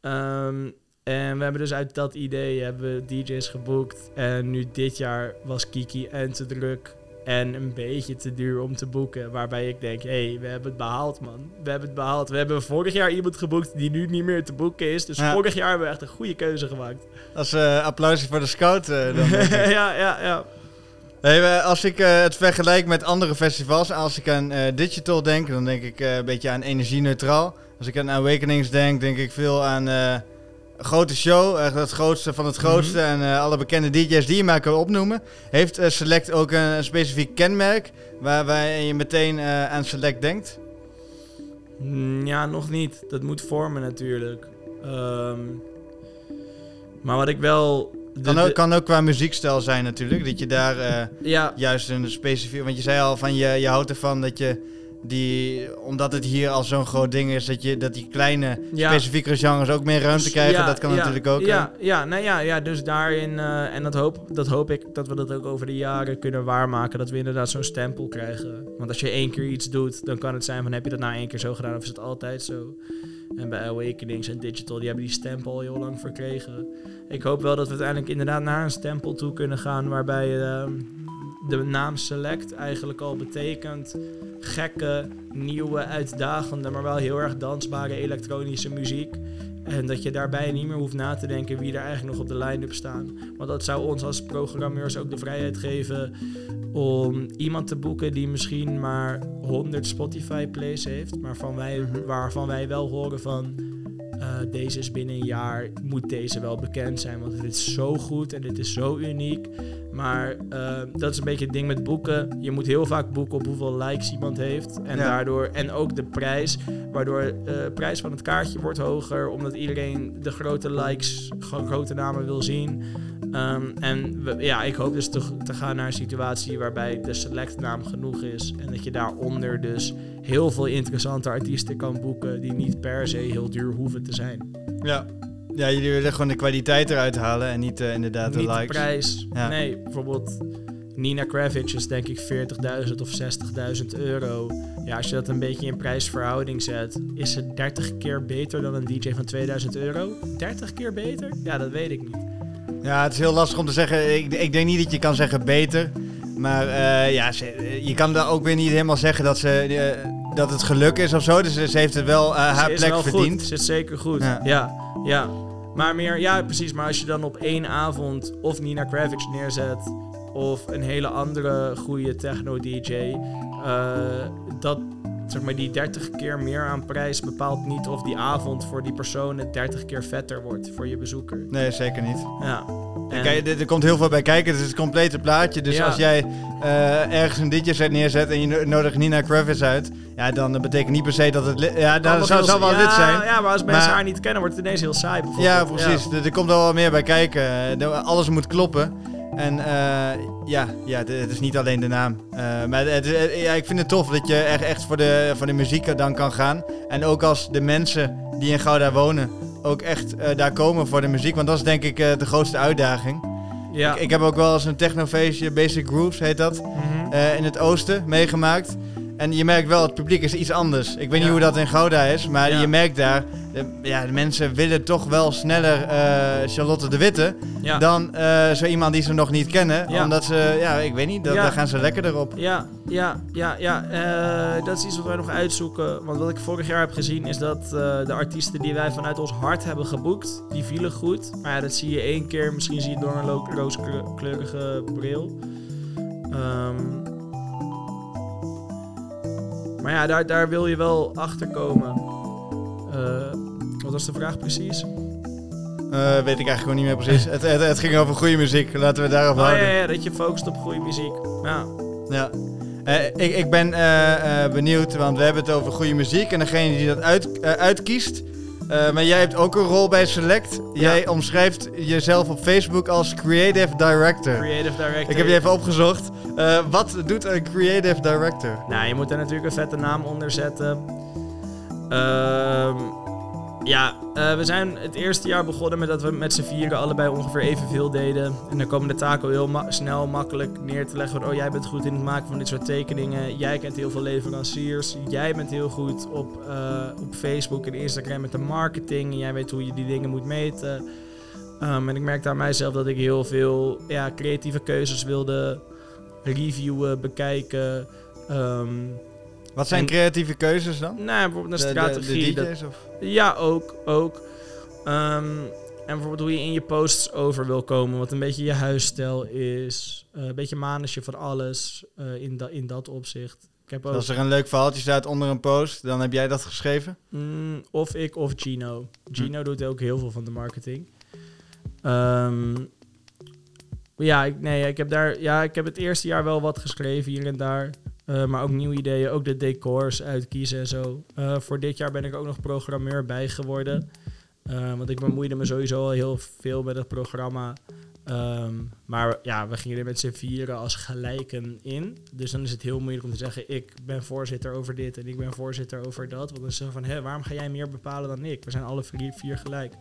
Speaker 3: Ehm, en we hebben dus uit dat idee hebben we DJ's geboekt. En nu dit jaar was Kiki en te druk en een beetje te duur om te boeken. Waarbij ik denk, hé, hey, we hebben het behaald, man. We hebben het behaald. We hebben vorig jaar iemand geboekt die nu niet meer te boeken is. Dus
Speaker 4: Ja.
Speaker 3: vorig jaar hebben we echt een goede keuze gemaakt.
Speaker 4: Als eh applausje voor de scout. eh, dan
Speaker 3: ja, ja, ja.
Speaker 4: Hey, als ik eh, het vergelijk met andere festivals, als ik aan Digital denk, dan denk ik een beetje aan energie-neutraal. Als ik aan Awakenings denk, denk ik veel aan grote show, echt het grootste van het grootste
Speaker 3: Mhm.
Speaker 4: en eh, alle bekende DJ's die je maar kan opnoemen. Heeft eh, Select ook een, een specifiek kenmerk waar, waar je meteen eh, aan Select denkt?
Speaker 3: Mm, Ja, nog niet. Dat moet vormen natuurlijk. Ehm, maar wat ik wel... de-
Speaker 4: Kan ook, kan ook qua muziekstijl zijn natuurlijk, dat je daar
Speaker 3: ja,
Speaker 4: juist een specifiek... Want je zei al van je, je houdt ervan dat je die, omdat het hier al zo'n groot ding is, dat, je, dat die kleine
Speaker 3: Ja.
Speaker 4: specifiekere genres ook meer ruimte krijgen.
Speaker 3: Ja,
Speaker 4: dat kan
Speaker 3: ja,
Speaker 4: natuurlijk ook.
Speaker 3: Ja, ja, nou ja, ja dus daarin, eh, en dat hoop, dat hoop ik dat we dat ook over de jaren kunnen waarmaken. Dat we inderdaad zo'n stempel krijgen. Want als je één keer iets doet, dan kan het zijn van heb je dat nou één keer zo gedaan of is het altijd zo? En bij Awakenings en Digital, die hebben die stempel al heel lang verkregen. Ik hoop wel dat we uiteindelijk inderdaad naar een stempel toe kunnen gaan waarbij ehm, de naam Select eigenlijk al betekent gekke, nieuwe, uitdagende, maar wel heel erg dansbare elektronische muziek. En dat je daarbij niet meer hoeft na te denken wie er eigenlijk nog op de line-up staan. Want dat zou ons als programmeurs ook de vrijheid geven om iemand te boeken die misschien maar 100 Spotify plays heeft, maar van wij,
Speaker 4: Mhm.
Speaker 3: waarvan wij wel horen van eh, deze is binnen een jaar, moet deze wel bekend zijn, want dit is zo goed en dit is zo uniek. Maar eh, dat is een beetje het ding met boeken. Je moet heel vaak boeken op hoeveel likes iemand heeft. En
Speaker 4: Ja.
Speaker 3: daardoor, en ook de prijs, waardoor de prijs van het kaartje wordt hoger, omdat iedereen de grote likes, grote namen wil zien. Ehm, en we- ja, ik hoop dus te, te gaan naar een situatie waarbij de select naam genoeg is. En dat je daaronder dus heel veel interessante artiesten kan boeken die niet per se heel duur hoeven te zijn.
Speaker 4: Ja. Ja, jullie willen gewoon de kwaliteit eruit halen en niet eh, inderdaad de
Speaker 3: niet de
Speaker 4: likes.
Speaker 3: prijs.
Speaker 4: Ja.
Speaker 3: Nee, bijvoorbeeld Nina Kravitz is denk ik 40.000 of 60.000 euro. Ja, als je dat een beetje in prijsverhouding zet, is het 30 keer beter dan een DJ van 2000 euro? 30 keer beter? Ja, dat weet ik niet.
Speaker 4: Ja, het is heel lastig om te zeggen. Ik, ik denk niet dat je kan zeggen beter. Maar eh, ja, ze- je kan daar ook weer niet helemaal zeggen dat, ze, eh, dat het geluk is of zo. Dus ze heeft het wel eh, haar
Speaker 3: Ze
Speaker 4: plek
Speaker 3: wel
Speaker 4: verdiend.
Speaker 3: Goed. Ze is zeker goed.
Speaker 4: Ja.
Speaker 3: Ja. ja, Maar meer, ja, precies. Maar als je dan op één avond of Nina Kravitz neerzet of een hele andere goede techno-DJ, eh, dat zeg maar die 30 keer meer aan prijs bepaalt niet of die avond voor die persoon het 30 keer vetter wordt voor je bezoeker.
Speaker 4: Nee, zeker niet.
Speaker 3: Ja. En-
Speaker 4: Kijk, er, er komt heel veel bij kijken. Het is het complete plaatje. Dus
Speaker 3: Ja.
Speaker 4: als jij eh, ergens een DJ-set neerzet en je no- nodigt Nina Kravitz uit, ja, dan betekent niet per se dat het. Ja, dat zou, zou wel lid zijn.
Speaker 3: Ja, maar als mensen
Speaker 4: Maar-
Speaker 3: haar niet kennen, wordt het ineens heel saai. bijvoorbeeld.
Speaker 4: Ja, precies. Er, er komt wel meer bij kijken. Alles moet kloppen. En eh, ja, ja, de- het is niet alleen de naam. Eh, maar het, het- ja, ik vind het tof dat je echt, echt voor, de, voor de muziek dan kan gaan. En ook als de mensen die in Gouda wonen ook echt eh, daar komen voor de muziek. Want dat is denk ik eh, de grootste uitdaging.
Speaker 3: Ja.
Speaker 4: Ik, ik heb ook wel eens een technofeestje, Basic Grooves heet dat,
Speaker 3: Mhm.
Speaker 4: eh, in het oosten meegemaakt. En je merkt wel, het publiek is iets anders. Ik weet niet hoe dat in Gouda is, maar je merkt daar, de, ja, de mensen willen toch wel sneller eh, Charlotte de Witte
Speaker 3: ja.
Speaker 4: dan eh, zo iemand die ze nog niet kennen.
Speaker 3: Ja.
Speaker 4: Omdat ze, ja, ik weet niet, dat, daar gaan ze lekker erop.
Speaker 3: Ja, ja, ja, ja. eh, dat is iets wat wij nog uitzoeken. Want wat ik vorig jaar heb gezien is dat de artiesten die wij vanuit ons hart hebben geboekt, die vielen goed. Maar ja, dat zie je één keer. Misschien zie je het door een rooskleurige bril. Ehm, maar ja, daar, daar wil je wel achter komen. Eh, wat was de vraag precies?
Speaker 4: Eh, weet ik eigenlijk gewoon niet meer precies. het, het, het ging over goede muziek, laten we daarop
Speaker 3: Oh ja,
Speaker 4: houden.
Speaker 3: ja, dat je focust op goede muziek. Ja.
Speaker 4: Ja. Eh, ik, ik ben benieuwd, want we hebben het over goede muziek en degene die dat uit, uitkiest. Eh, maar jij hebt ook een rol bij Select. Jij omschrijft jezelf op Facebook als Creative Director.
Speaker 3: Creative Director.
Speaker 4: Ik heb je even opgezocht. Eh, wat doet een Creative Director?
Speaker 3: Nou, je moet er natuurlijk een vette naam onder zetten. Ehm, ja, eh, we zijn het eerste jaar begonnen met dat we met z'n vieren allebei ongeveer evenveel deden. En dan komen de taken heel ma- snel, makkelijk neer te leggen. Van, oh, jij bent goed in het maken van dit soort tekeningen. Jij kent heel veel leveranciers. Jij bent heel goed op, eh, op Facebook en Instagram met de marketing. En jij weet hoe je die dingen moet meten. Ehm, en ik merkte aan mijzelf dat ik heel veel ja, creatieve keuzes wilde reviewen, bekijken. Ehm,
Speaker 4: Wat zijn
Speaker 3: En-
Speaker 4: creatieve keuzes dan?
Speaker 3: nou, bijvoorbeeld een
Speaker 4: De- de-
Speaker 3: strategie.
Speaker 4: De,
Speaker 3: dat-
Speaker 4: DJ's of?
Speaker 3: Ja, ook. ook. Ehm, en bijvoorbeeld hoe je in je posts over wil komen. Wat een beetje je huisstijl is. Eh, een beetje manusje van alles eh, in, da in dat opzicht. Ik heb ook,
Speaker 4: Als er een leuk verhaaltje staat onder een post, dan heb jij dat geschreven?
Speaker 3: Mm, of ik of Gino. Gino doet ook heel veel van de marketing. Ehm, ja, ik, nee, ik heb daar, ja, ik heb het eerste jaar wel wat geschreven hier en daar. Eh, maar ook nieuwe ideeën, ook de decors uitkiezen en zo. Eh, voor dit jaar ben ik ook nog programmeur bij geworden. Eh, want ik bemoeide me sowieso al heel veel met het programma. Ehm, maar ja, we gingen er met z'n vieren als gelijken in. Dus dan is het heel moeilijk om te zeggen: ik ben voorzitter over dit en ik ben voorzitter over dat. Want dan is het van: hé, waarom ga jij meer bepalen dan ik? We zijn alle vier, vier gelijk.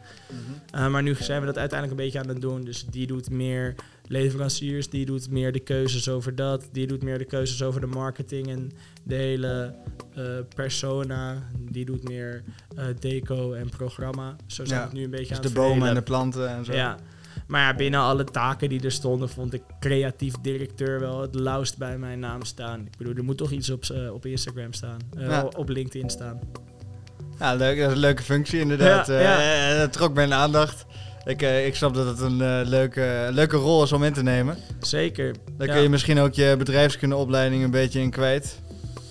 Speaker 3: Uh, maar nu zijn we dat uiteindelijk een beetje aan het doen. Dus die doet meer leveranciers, die doet meer de keuzes over dat. Die doet meer de keuzes over de marketing en de hele eh, persona. Die doet meer eh, deco en programma. Zo zijn
Speaker 4: Ja,
Speaker 3: we het nu een beetje
Speaker 4: Dus
Speaker 3: aan
Speaker 4: de
Speaker 3: het
Speaker 4: bomen en de planten en zo.
Speaker 3: Ja. Maar ja, binnen alle taken die er stonden, vond ik creatief directeur wel het lauwst bij mijn naam staan. Ik bedoel, er moet toch iets op, eh, op Instagram staan.
Speaker 4: Ja.
Speaker 3: Op LinkedIn staan.
Speaker 4: Ja, leuk. Dat is een leuke functie inderdaad.
Speaker 3: Ja,
Speaker 4: Eh,
Speaker 3: ja.
Speaker 4: dat trok mijn aandacht. Ik, ik snap dat het een leuke, leuke rol is om in te nemen.
Speaker 3: Zeker.
Speaker 4: Daar kun je misschien ook je bedrijfskundeopleiding een beetje in kwijt.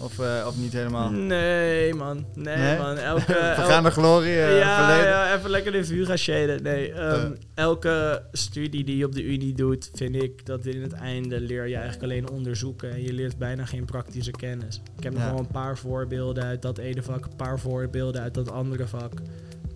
Speaker 4: Of, eh, of niet helemaal.
Speaker 3: Nee, man. Nee,
Speaker 4: Nee?
Speaker 3: man. Elke, el-
Speaker 4: Vergaande glorie, eh,
Speaker 3: ja,
Speaker 4: verleden.
Speaker 3: ja, even lekker de vuur gaan shaden. Nee, ehm,
Speaker 4: Eh.
Speaker 3: elke studie die je op de unie doet, vind ik dat in het einde leer je eigenlijk alleen onderzoeken. En je leert bijna geen praktische kennis. Ik heb nog wel een paar voorbeelden uit dat ene vak, een paar voorbeelden uit dat andere vak.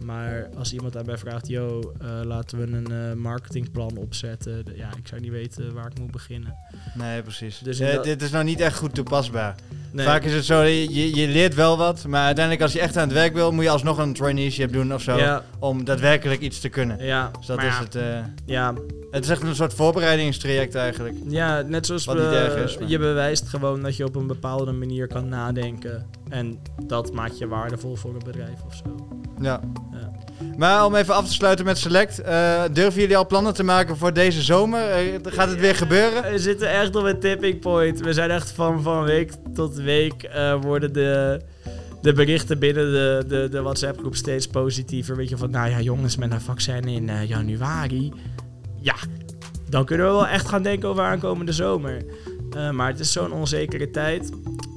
Speaker 3: Maar als iemand aan mij vraagt, yo, eh, laten we een eh, marketingplan opzetten. de- Ja, ik zou niet weten waar ik moet beginnen.
Speaker 4: Nee, precies.
Speaker 3: Dus
Speaker 4: Eh, dit is nou niet echt goed toepasbaar.
Speaker 3: Nee,
Speaker 4: Vaak is het zo, je, je leert wel wat, maar uiteindelijk als je echt aan het werk wil, moet je alsnog een traineeship doen of zo.
Speaker 3: Ja,
Speaker 4: Om daadwerkelijk iets te kunnen.
Speaker 3: ja.
Speaker 4: Dus dat
Speaker 3: maar
Speaker 4: is
Speaker 3: ja,
Speaker 4: het.
Speaker 3: Ja,
Speaker 4: het is echt een soort voorbereidingstraject eigenlijk.
Speaker 3: Ja, net zoals
Speaker 4: Wat
Speaker 3: we,
Speaker 4: niet erg is, maar-
Speaker 3: je bewijst gewoon dat je op een bepaalde manier kan nadenken. En dat maakt je waardevol voor een bedrijf of zo.
Speaker 4: Ja.
Speaker 3: Ja.
Speaker 4: Maar om even af te sluiten met Select. eh, durven jullie al plannen te maken voor deze zomer? Eh, gaat het weer gebeuren?
Speaker 3: We zitten echt op een tipping point. We zijn echt van, van week tot week eh, worden de, de berichten binnen de, de, de WhatsApp groep steeds positiever. Weet je van, nou ja jongens, met een vaccin in januari. Ja, dan kunnen we wel echt gaan denken over aankomende zomer. Eh, maar het is zo'n onzekere tijd.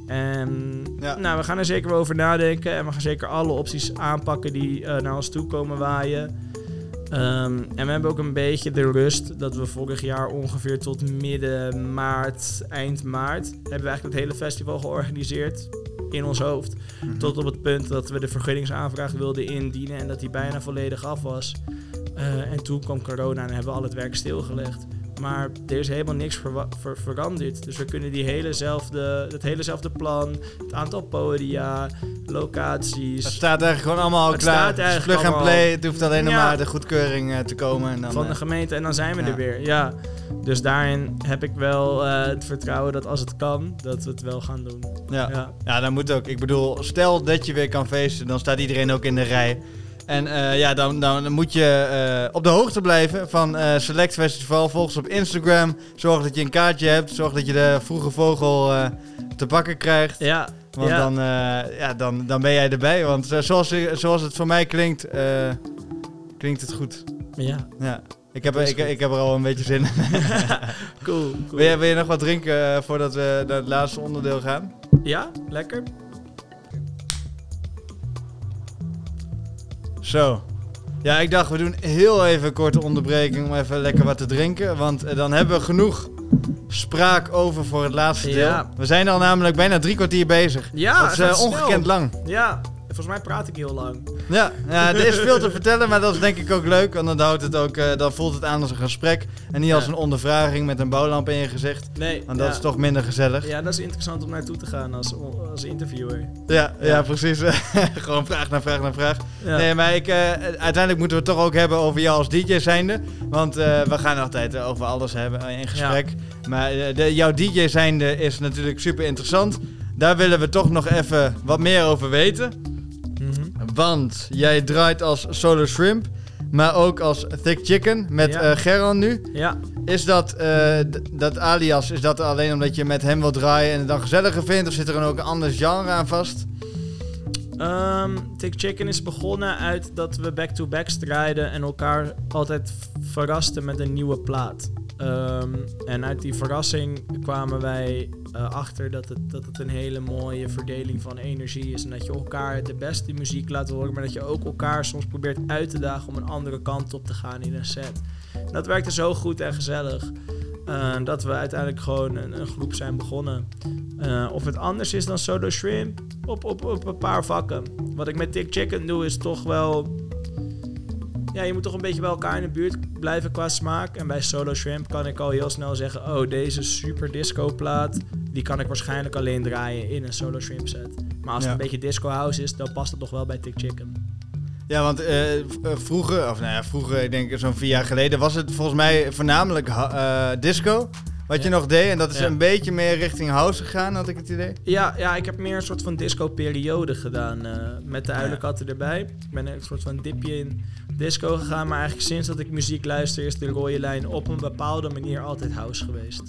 Speaker 3: En
Speaker 4: Ja.
Speaker 3: nou, we gaan er zeker wel over nadenken. En we gaan zeker alle opties aanpakken die eh, naar ons toe komen waaien. Ehm, en we hebben ook een beetje de rust dat we vorig jaar ongeveer tot midden maart, eind maart, hebben we eigenlijk het hele festival georganiseerd in ons hoofd.
Speaker 4: Mhm.
Speaker 3: Tot op het punt dat we de vergunningsaanvraag wilden indienen en dat die bijna volledig af was. Eh, en toen kwam corona en hebben we al het werk stilgelegd. Maar er is helemaal niks ver- veranderd. Dus we kunnen die helezelfde, dat helezelfde plan, het aantal podia, locaties.
Speaker 4: Het staat eigenlijk gewoon allemaal al
Speaker 3: Het
Speaker 4: klaar.
Speaker 3: staat
Speaker 4: Het
Speaker 3: eigenlijk
Speaker 4: plug and play. Het hoeft alleen nog maar de goedkeuring eh, te komen. En dan,
Speaker 3: van de
Speaker 4: eh,
Speaker 3: gemeente en dan zijn we
Speaker 4: ja.
Speaker 3: er weer. Ja. Dus daarin heb ik wel het vertrouwen dat als het kan, dat we het wel gaan doen.
Speaker 4: ja.
Speaker 3: Ja.
Speaker 4: Ja, dat moet ook. Ik bedoel, stel dat je weer kan feesten, dan staat iedereen ook in de rij. En eh, ja, dan, dan, moet je eh, op de hoogte blijven van eh, Select Festival. Volg ze op Instagram. Zorg dat je een kaartje hebt. Zorg dat je de vroege vogel te pakken krijgt.
Speaker 3: Ja.
Speaker 4: Want
Speaker 3: ja.
Speaker 4: dan, ja, dan, dan ben jij erbij. Want zoals, zoals het voor mij klinkt, klinkt het goed.
Speaker 3: ja.
Speaker 4: Ja. Ik heb, er- ik, ik heb er al een beetje zin in.
Speaker 3: Cool. cool.
Speaker 4: Wil je, wil je nog wat drinken voordat we naar het laatste onderdeel gaan?
Speaker 3: Ja, lekker.
Speaker 4: Zo. Ja, ik dacht we doen heel even een korte onderbreking om even lekker wat te drinken. Want eh, dan hebben we genoeg spraak over voor het laatste deel.
Speaker 3: Ja.
Speaker 4: We zijn al namelijk bijna drie kwartier bezig.
Speaker 3: Ja,
Speaker 4: dat is eh, ongekend
Speaker 3: snel.
Speaker 4: lang.
Speaker 3: Ja, volgens mij praat ik heel lang.
Speaker 4: Ja, ja, er is veel te vertellen, maar dat is denk ik ook leuk. Want dan, houdt het ook, eh, dan voelt het aan als een gesprek. En niet als een ondervraging met een bouwlamp in je gezicht.
Speaker 3: Nee,
Speaker 4: Want dat
Speaker 3: ja.
Speaker 4: is toch minder gezellig.
Speaker 3: Ja, dat is interessant om naartoe te gaan als, als interviewer.
Speaker 4: Ja, ja,
Speaker 3: Ja.
Speaker 4: precies. Gewoon vraag naar vraag naar vraag. Nee, maar ik, eh, uiteindelijk moeten we het toch ook hebben over jou als DJ zijnde. Want eh, we gaan altijd over alles hebben in gesprek. Maar de, jouw DJ zijnde is natuurlijk super interessant. Daar willen we toch nog even wat meer over weten. Want jij draait als Solo Shrimp, maar ook als Thick Chicken met
Speaker 3: Ja.
Speaker 4: eh Geron nu.
Speaker 3: Ja,
Speaker 4: Is dat, eh, dat alias, is dat alleen omdat je met hem wilt draaien en het dan gezelliger vindt? Of zit er dan ook een ander genre aan vast?
Speaker 3: Ehm Tick Chicken is begonnen uit dat we back-to-backs draaiden en elkaar altijd verrasten met een nieuwe plaat. Ehm, en uit die verrassing kwamen wij eh, achter dat het, dat het een hele mooie verdeling van energie is. En dat je elkaar de beste muziek laat horen, maar dat je ook elkaar soms probeert uit te dagen om een andere kant op te gaan in een set. Dat werkte zo goed en gezellig. eh, dat we uiteindelijk gewoon een, een groep zijn begonnen. Eh, of het anders is dan Solo Shrimp, op, op, op een paar vakken. Wat ik met Tick Chicken doe is toch wel... Ja, je moet toch een beetje bij elkaar in de buurt blijven qua smaak. En bij Solo Shrimp kan ik al heel snel zeggen... Oh, deze super disco plaat... Die kan ik waarschijnlijk alleen draaien in een Solo Shrimp set. Maar als
Speaker 4: Ja.
Speaker 3: het een beetje disco house is... Dan past het toch wel bij Tick Chicken.
Speaker 4: Ja, want eh, eh, vroeger, of nou ja, vroeger, ik denk zo'n vier jaar geleden, was het volgens mij voornamelijk eh, disco. Wat je nog deed. En dat is een beetje meer richting house gegaan, had ik het idee.
Speaker 3: Ja, ja, ik heb meer een soort van disco-periode gedaan eh, met de uilenkatten erbij. Ik ben een soort van dipje in disco gegaan, maar eigenlijk sinds dat ik muziek luister is de rode lijn op een bepaalde manier altijd house geweest.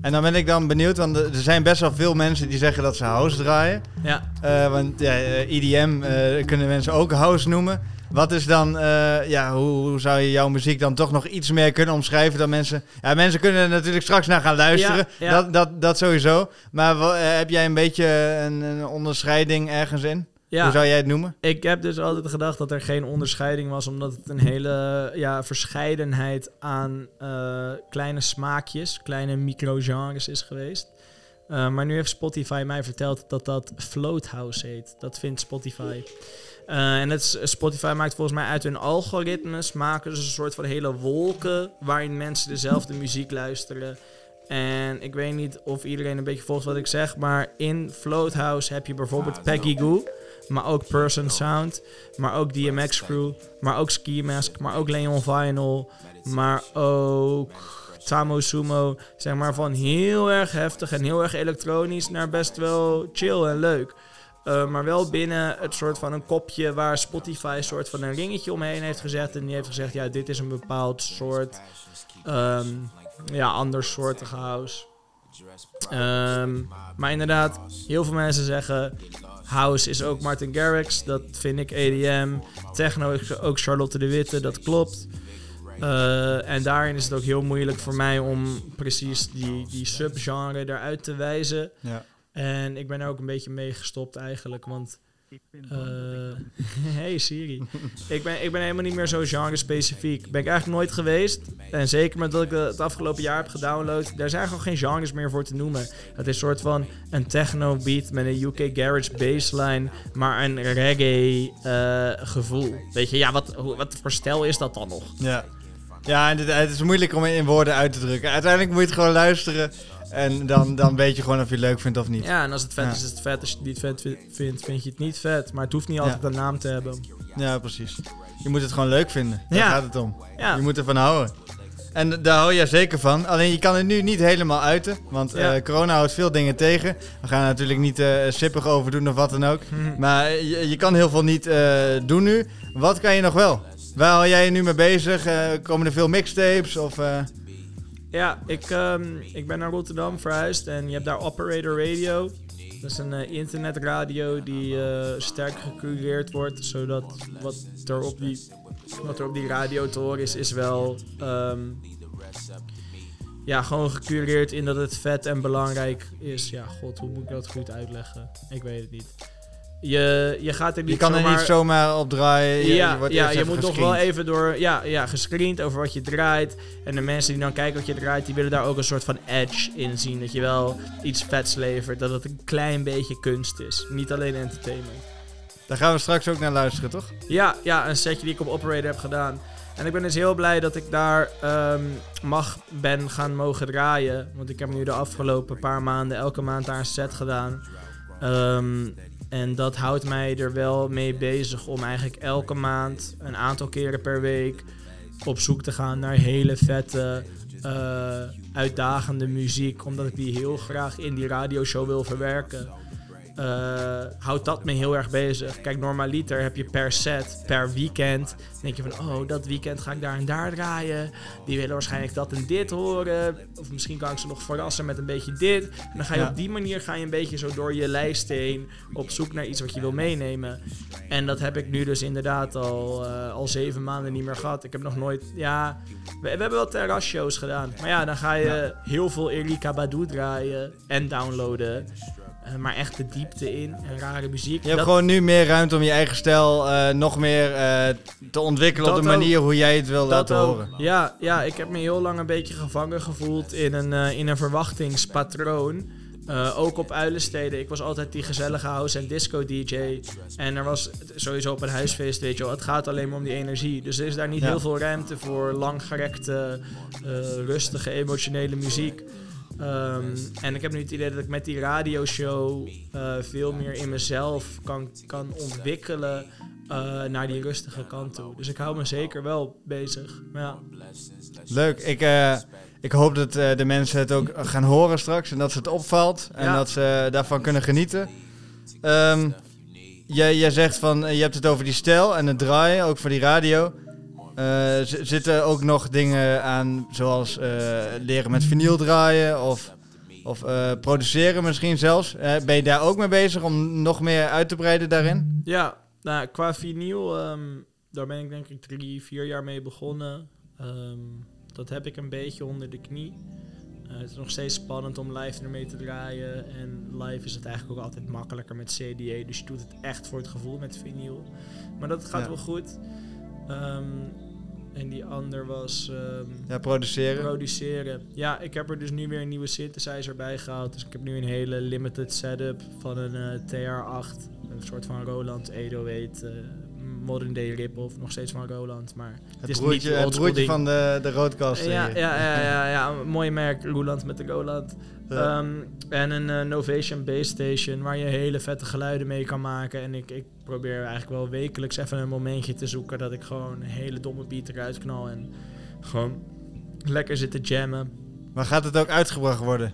Speaker 4: En dan ben ik dan benieuwd, want er zijn best wel veel mensen die zeggen dat ze house draaien.
Speaker 3: Ja,
Speaker 4: Eh, want ja, EDM eh, kunnen mensen ook house noemen. Wat is dan, eh, ja, hoe, hoe zou je jouw muziek dan toch nog iets meer kunnen omschrijven dan mensen... Ja, mensen kunnen er natuurlijk straks naar gaan luisteren,
Speaker 3: Ja, ja.
Speaker 4: Dat, dat, dat sowieso. Maar eh, heb jij een beetje een, een onderscheiding ergens in?
Speaker 3: ja.
Speaker 4: Hoe zou jij het noemen?
Speaker 3: ik heb dus altijd gedacht dat er geen onderscheiding was, omdat het een hele ja, verscheidenheid aan eh, kleine smaakjes, kleine microgenres is geweest. Maar nu heeft Spotify mij verteld dat dat Float House heet. Dat vindt Spotify. Eh, en het, Spotify maakt volgens mij uit hun algoritmes, maken ze een soort van hele wolken waarin mensen dezelfde muziek luisteren. En ik weet niet of iedereen een beetje volgt wat ik zeg, maar in Float House heb je bijvoorbeeld Peggy Goo, maar ook Person Sound, maar ook DMX Crew, maar ook Ski Mask, maar ook Leon Vinyl, maar ook Tamo Sumo. Zeg maar van heel erg heftig en heel erg elektronisch naar best wel chill en leuk. Uh, maar wel binnen het soort van een kopje waar Spotify een soort van een ringetje omheen heeft gezet. En die heeft gezegd, ja, dit is een bepaald soort, um, ja, andersoortige house. Um, maar inderdaad, heel veel mensen zeggen, house is ook Martin Garrix. Dat vind ik EDM. Techno is ook Charlotte de Witte, dat klopt. Uh, en daarin is het ook heel moeilijk voor mij om precies die, die subgenre eruit te wijzen.
Speaker 4: Ja.
Speaker 3: En ik ben er ook een beetje mee gestopt eigenlijk, want... Uh, hey Siri. ik, ben, ik ben helemaal niet meer zo genre-specifiek. Ben ik eigenlijk nooit geweest. En zeker met dat ik het afgelopen jaar heb gedownload. Daar zijn gewoon geen genres meer voor te noemen. Het is een soort van een techno beat met een UK garage bassline. Maar een reggae uh, gevoel. Weet je, ja, wat, wat voor stijl is dat dan nog?
Speaker 4: Ja. Ja, en het, het is moeilijk om in woorden uit te drukken. Uiteindelijk moet je het gewoon luisteren. En dan, dan weet je gewoon of je het leuk vindt of niet.
Speaker 3: Ja, en als het vet
Speaker 4: Ja.
Speaker 3: is, is het vet. Als je het niet vet vi- vindt, vind je het niet vet. Maar het hoeft niet altijd
Speaker 4: Ja.
Speaker 3: een naam te hebben.
Speaker 4: Ja, precies. Je moet het gewoon leuk vinden. Daar
Speaker 3: Ja.
Speaker 4: gaat het om.
Speaker 3: Ja,
Speaker 4: Je moet ervan houden. En daar hou je zeker van. Alleen je kan het nu niet helemaal uiten. Want
Speaker 3: Ja.
Speaker 4: eh, corona houdt veel dingen tegen. We gaan er natuurlijk niet eh sippig over doen of wat dan ook.
Speaker 3: Mhm.
Speaker 4: Maar je, je kan heel veel niet eh, doen nu. Wat kan je nog wel? Waar hou jij je nu mee bezig? Komen er veel mixtapes? Of,
Speaker 3: ja ik, ehm, ik ben naar Rotterdam verhuisd. En je hebt daar Operator Radio. Dat is een eh, internetradio die eh, sterk gecureerd wordt. Zodat wat er op die, wat er op die radio te is, is wel... ehm, ja, gewoon gecureerd in dat het vet en belangrijk is. Ja, god, hoe moet ik dat goed uitleggen? Ik weet het niet. Je, je gaat er niet
Speaker 4: Je kan er
Speaker 3: zomaar...
Speaker 4: niet zomaar op draaien. Je,
Speaker 3: ja,
Speaker 4: je, wordt
Speaker 3: ja, je moet
Speaker 4: gescreend.
Speaker 3: wel even door, ja, ja, gescreend over wat je draait. En de mensen die dan kijken wat je draait, die willen daar ook een soort van edge in zien. Dat je wel iets vets levert, dat het een klein beetje kunst is. Niet alleen entertainment.
Speaker 4: Daar gaan we straks ook naar luisteren, toch?
Speaker 3: Ja, ja, een setje die ik op Operator heb gedaan. En ik ben dus heel blij dat ik daar ehm, mag, ben gaan mogen draaien. Want ik heb nu de afgelopen paar maanden elke maand daar een set gedaan. Ehm, en dat houdt mij er wel mee bezig om eigenlijk elke maand, een aantal keren per week, op zoek te gaan naar hele vette, eh, uitdagende muziek. Omdat ik die heel graag in die radioshow wil verwerken. Eh, houdt dat me heel erg bezig. Kijk, normaliter heb je per set, per weekend. Denk je van, oh, dat weekend ga ik daar en daar draaien. Die willen waarschijnlijk dat en dit horen. Of misschien kan ik ze nog verrassen met een beetje dit. En dan ga je
Speaker 4: Ja.
Speaker 3: op die manier ga je een beetje zo door je lijst heen. Op zoek naar iets wat je wil meenemen. En dat heb ik nu dus inderdaad al, eh, al zeven maanden niet meer gehad. Ik heb nog nooit, ja... We, we hebben wel terrasshows gedaan. Maar ja, dan ga je heel veel Erika Badu draaien en downloaden. Eh, maar echt de diepte in en rare muziek.
Speaker 4: Je hebt
Speaker 3: dat-
Speaker 4: gewoon nu meer ruimte om je eigen stijl eh, nog meer eh, te ontwikkelen op de manier hoe jij het wil
Speaker 3: dat
Speaker 4: laten
Speaker 3: ook.
Speaker 4: horen.
Speaker 3: Ja, ja, ik heb me heel lang een beetje gevangen gevoeld in een, in een verwachtingspatroon. Ook op uilensteden. Ik was altijd die gezellige house- en disco-dj. En er was sowieso op een huisfeest, weet je wel. Het gaat alleen maar om die energie. Dus er is daar niet
Speaker 4: Ja.
Speaker 3: heel veel ruimte voor langgerekte, rustige, emotionele muziek. Ehm, en ik heb nu het idee dat ik met die radioshow eh, veel meer in mezelf kan, kan ontwikkelen eh, naar die rustige kant toe. Dus ik hou me zeker wel bezig. Ja.
Speaker 4: Leuk. Ik, eh, ik hoop dat de mensen het ook gaan horen straks en dat ze het opvalt en
Speaker 3: Ja.
Speaker 4: dat ze daarvan kunnen genieten. Ehm, jij, jij zegt van, je hebt het over die stijl en het draaien, ook voor die radio. Eh, zitten ook nog dingen aan, zoals eh, leren met vinyl draaien of, of eh, produceren misschien zelfs? Ben je daar ook mee bezig om nog meer uit te breiden daarin?
Speaker 3: Ja, nou, qua vinyl, ehm, daar ben ik denk ik drie, vier jaar mee begonnen. Ehm, dat heb ik een beetje onder de knie. Het is nog steeds spannend om live ermee te draaien. En live is het eigenlijk ook altijd makkelijker met CDA. Dus je doet het echt voor het gevoel met vinyl. Maar dat gaat
Speaker 4: Ja.
Speaker 3: wel goed. Ehm, en die ander was ehm,
Speaker 4: Ja, produceren.
Speaker 3: produceren. Ja, ik heb er dus nu weer een nieuwe synthesizer bij gehaald. Dus ik heb nu een hele limited setup van een eh, TR-8. Een soort van Roland 808 eh modern day rip-off. Nog steeds van Roland, maar het,
Speaker 4: Het
Speaker 3: is
Speaker 4: broertje,
Speaker 3: niet die
Speaker 4: het broertje van de, de roodkast.
Speaker 3: ja, ja, ja, ja, ja, een mooi merk, Roland met de Roland.
Speaker 4: Ja.
Speaker 3: Ehm, en een eh, Novation Base Station waar je hele vette geluiden mee kan maken. En ik, ik probeer eigenlijk wel wekelijks even een momentje te zoeken dat ik gewoon een hele domme beat eruit knal. En gewoon lekker zit te jammen.
Speaker 4: Maar gaat het ook uitgebracht worden?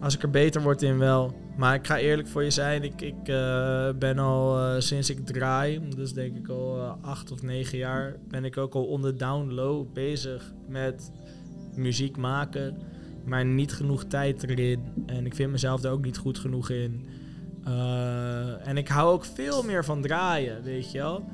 Speaker 3: Als ik er beter word in wel. Maar ik ga eerlijk voor je zijn. Ik, ik eh, ben al eh, sinds ik draai, dus denk ik al eh, acht of negen jaar, ben ik ook al onder down low bezig met muziek maken. Maar niet genoeg tijd erin. En ik vind mezelf daar ook niet goed genoeg in. En ik hou ook veel meer van draaien, weet je wel.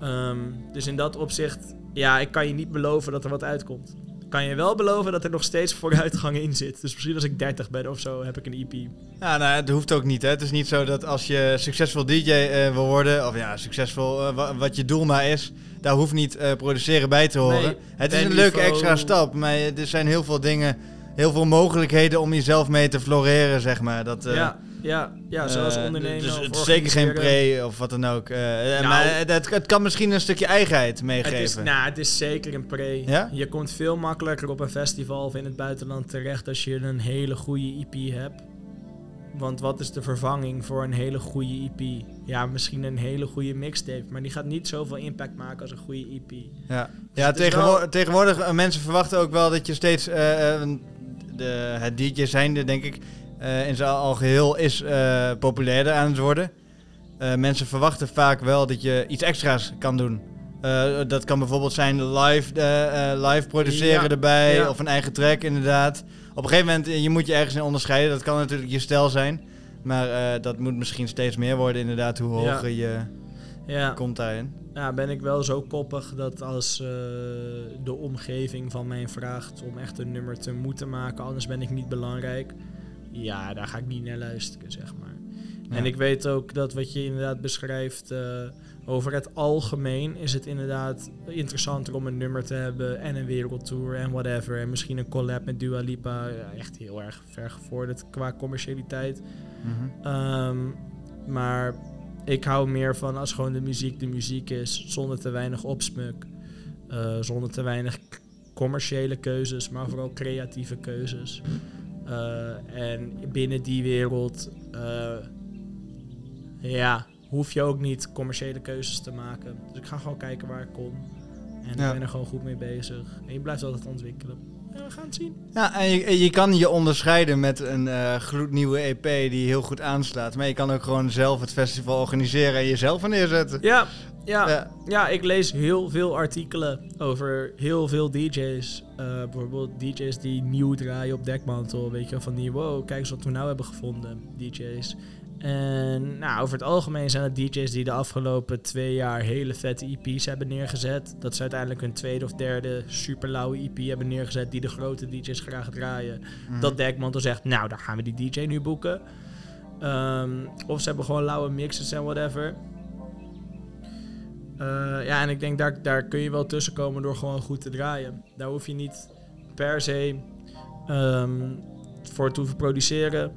Speaker 3: Ehm, dus in dat opzicht, ja, ik kan je niet beloven dat er wat uitkomt. Kan je wel beloven dat er nog steeds vooruitgang in zit. Dus misschien als ik 30 ben of zo, heb ik een EP.
Speaker 4: Ja, nou, het hoeft ook niet. Hè. Het is niet zo dat als je succesvol DJ eh, wil worden, of ja, succesvol, eh, wa- wat je doel maar is, daar hoeft niet eh, produceren bij te horen.
Speaker 3: Nee,
Speaker 4: het is een leuke extra stap, maar er zijn heel veel dingen, heel veel mogelijkheden om jezelf mee te floreren, zeg maar. Dat,
Speaker 3: ja, ja, ja, zoals
Speaker 4: eh,
Speaker 3: ondernemen.
Speaker 4: Dus
Speaker 3: of
Speaker 4: het is zeker geen pre of wat dan ook. Eh, eh,
Speaker 3: Nou,
Speaker 4: maar het, het, het kan misschien een stukje eigenheid
Speaker 3: Het
Speaker 4: meegeven.
Speaker 3: is, nou, het is zeker een pre.
Speaker 4: Ja?
Speaker 3: Je komt veel makkelijker op een festival of in het buitenland terecht als je een hele goede EP hebt. Want wat is de vervanging voor een hele goede EP? Ja, misschien een hele goede mixtape, maar die gaat niet zoveel impact maken als een goede EP.
Speaker 4: Ja,
Speaker 3: Dus
Speaker 4: ja
Speaker 3: het is
Speaker 4: tegenwo-
Speaker 3: wel-
Speaker 4: tegenwoordig mensen verwachten ook wel dat je steeds de, het DJ zijnde, denk ik, eh, in zijn algeheel is eh, populairder aan het worden. Eh, mensen verwachten vaak wel dat je iets extra's kan doen. Dat kan bijvoorbeeld zijn live, live produceren
Speaker 3: Ja,
Speaker 4: erbij
Speaker 3: ja.
Speaker 4: of een eigen track inderdaad. Op een gegeven moment, je moet je ergens in onderscheiden. Dat kan natuurlijk je stijl zijn. Maar dat moet misschien steeds meer worden inderdaad, hoe
Speaker 3: Ja.
Speaker 4: hoger je
Speaker 3: Ja.
Speaker 4: komt daarin.
Speaker 3: Ja, ben ik wel zo koppig dat als de omgeving van mij vraagt om echt een nummer te moeten maken, anders ben ik niet belangrijk. Ja, daar ga ik niet naar luisteren, zeg maar. En ik weet ook dat wat je inderdaad beschrijft eh, over het algemeen is het inderdaad interessanter om een nummer te hebben en een wereldtour en whatever. En misschien een collab met Dua Lipa. Ja, echt heel erg ver gevorderd qua commercialiteit.
Speaker 4: Mhm.
Speaker 3: Ehm, maar ik hou meer van als gewoon de muziek de muziek is, zonder te weinig opsmuk. eh, zonder te weinig commerciële keuzes, maar vooral creatieve keuzes. Eh, en binnen die wereld, eh, ja, hoef je ook niet commerciële keuzes te maken. Dus ik ga gewoon kijken waar ik kom. En
Speaker 4: Ja.
Speaker 3: ik ben er gewoon goed mee bezig. En je blijft altijd ontwikkelen. Ja, we gaan het zien.
Speaker 4: Ja, en je, je kan je onderscheiden met een eh, gloednieuwe EP die heel goed aanslaat. Maar je kan ook gewoon zelf het festival organiseren en jezelf er neerzetten.
Speaker 3: Ja, ja.
Speaker 4: Ja.
Speaker 3: Ja, ik lees heel veel artikelen over heel veel DJ's. Eh, bijvoorbeeld DJ's die nieuw draaien op dekmantel. Weet je wel, van die wow, kijk eens wat we nou hebben gevonden, DJ's. En nou, over het algemeen zijn het DJ's die de afgelopen twee jaar hele vette EP's hebben neergezet. Dat ze uiteindelijk hun tweede of derde super lauwe EP hebben neergezet die de grote DJ's graag draaien.
Speaker 4: Mhm.
Speaker 3: Dat Dekmantel zegt, nou, dan gaan we die DJ nu boeken. Ehm, of ze hebben gewoon lauwe mixes en whatever. Eh, ja, en ik denk daar, daar kun je wel tussen komen door gewoon goed te draaien. Daar hoef je niet per se ehm, voor te hoeven produceren.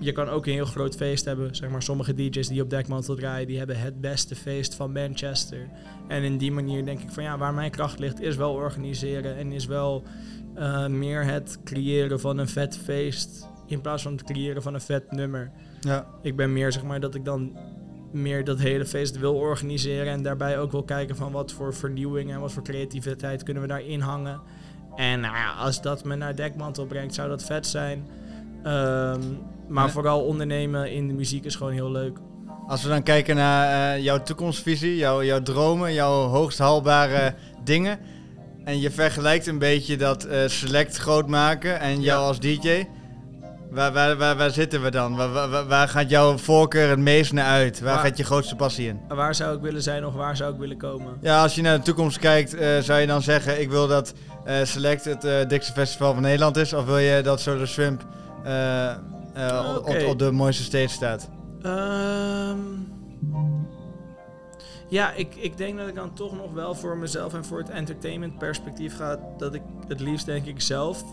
Speaker 3: Je kan ook een heel groot feest hebben. Zeg maar, sommige DJ's die op Dekmantel draaien, die hebben het beste feest van Manchester. En in die manier denk ik van ja, waar mijn kracht ligt, is wel organiseren en is wel eh, meer het creëren van een vet feest. In plaats van het creëren van een vet nummer.
Speaker 4: Ja.
Speaker 3: Ik ben meer zeg maar dat ik dan meer dat hele feest wil organiseren. En daarbij ook wil kijken van wat voor vernieuwing en wat voor creativiteit kunnen we daarin hangen. En nou ja, als dat me naar dekmantel brengt, zou dat vet zijn. Ehm, maar
Speaker 4: Ja.
Speaker 3: vooral ondernemen in de muziek is gewoon heel leuk.
Speaker 4: Als we dan kijken naar eh, jouw toekomstvisie, jouw, jouw dromen, jouw hoogst haalbare dingen. En je vergelijkt een beetje dat eh, select groot maken en jou
Speaker 3: Ja.
Speaker 4: als DJ. Waar, waar, waar, waar zitten we dan? Waar, waar- waar, gaat jouw voorkeur het meest naar uit? Waar gaat je grootste passie in?
Speaker 3: Waar zou ik willen zijn of waar zou ik willen komen?
Speaker 4: Ja, als je naar de toekomst kijkt, eh, zou je dan zeggen: Ik wil dat eh, Select het eh, dikste festival van Nederland is? Of wil je dat Solar eh, op- op, de mooiste stage staat?
Speaker 3: Ehm, ja, ik, ik denk dat ik dan toch nog wel voor mezelf en voor het entertainment perspectief ga. Dat ik het liefst denk ik zelf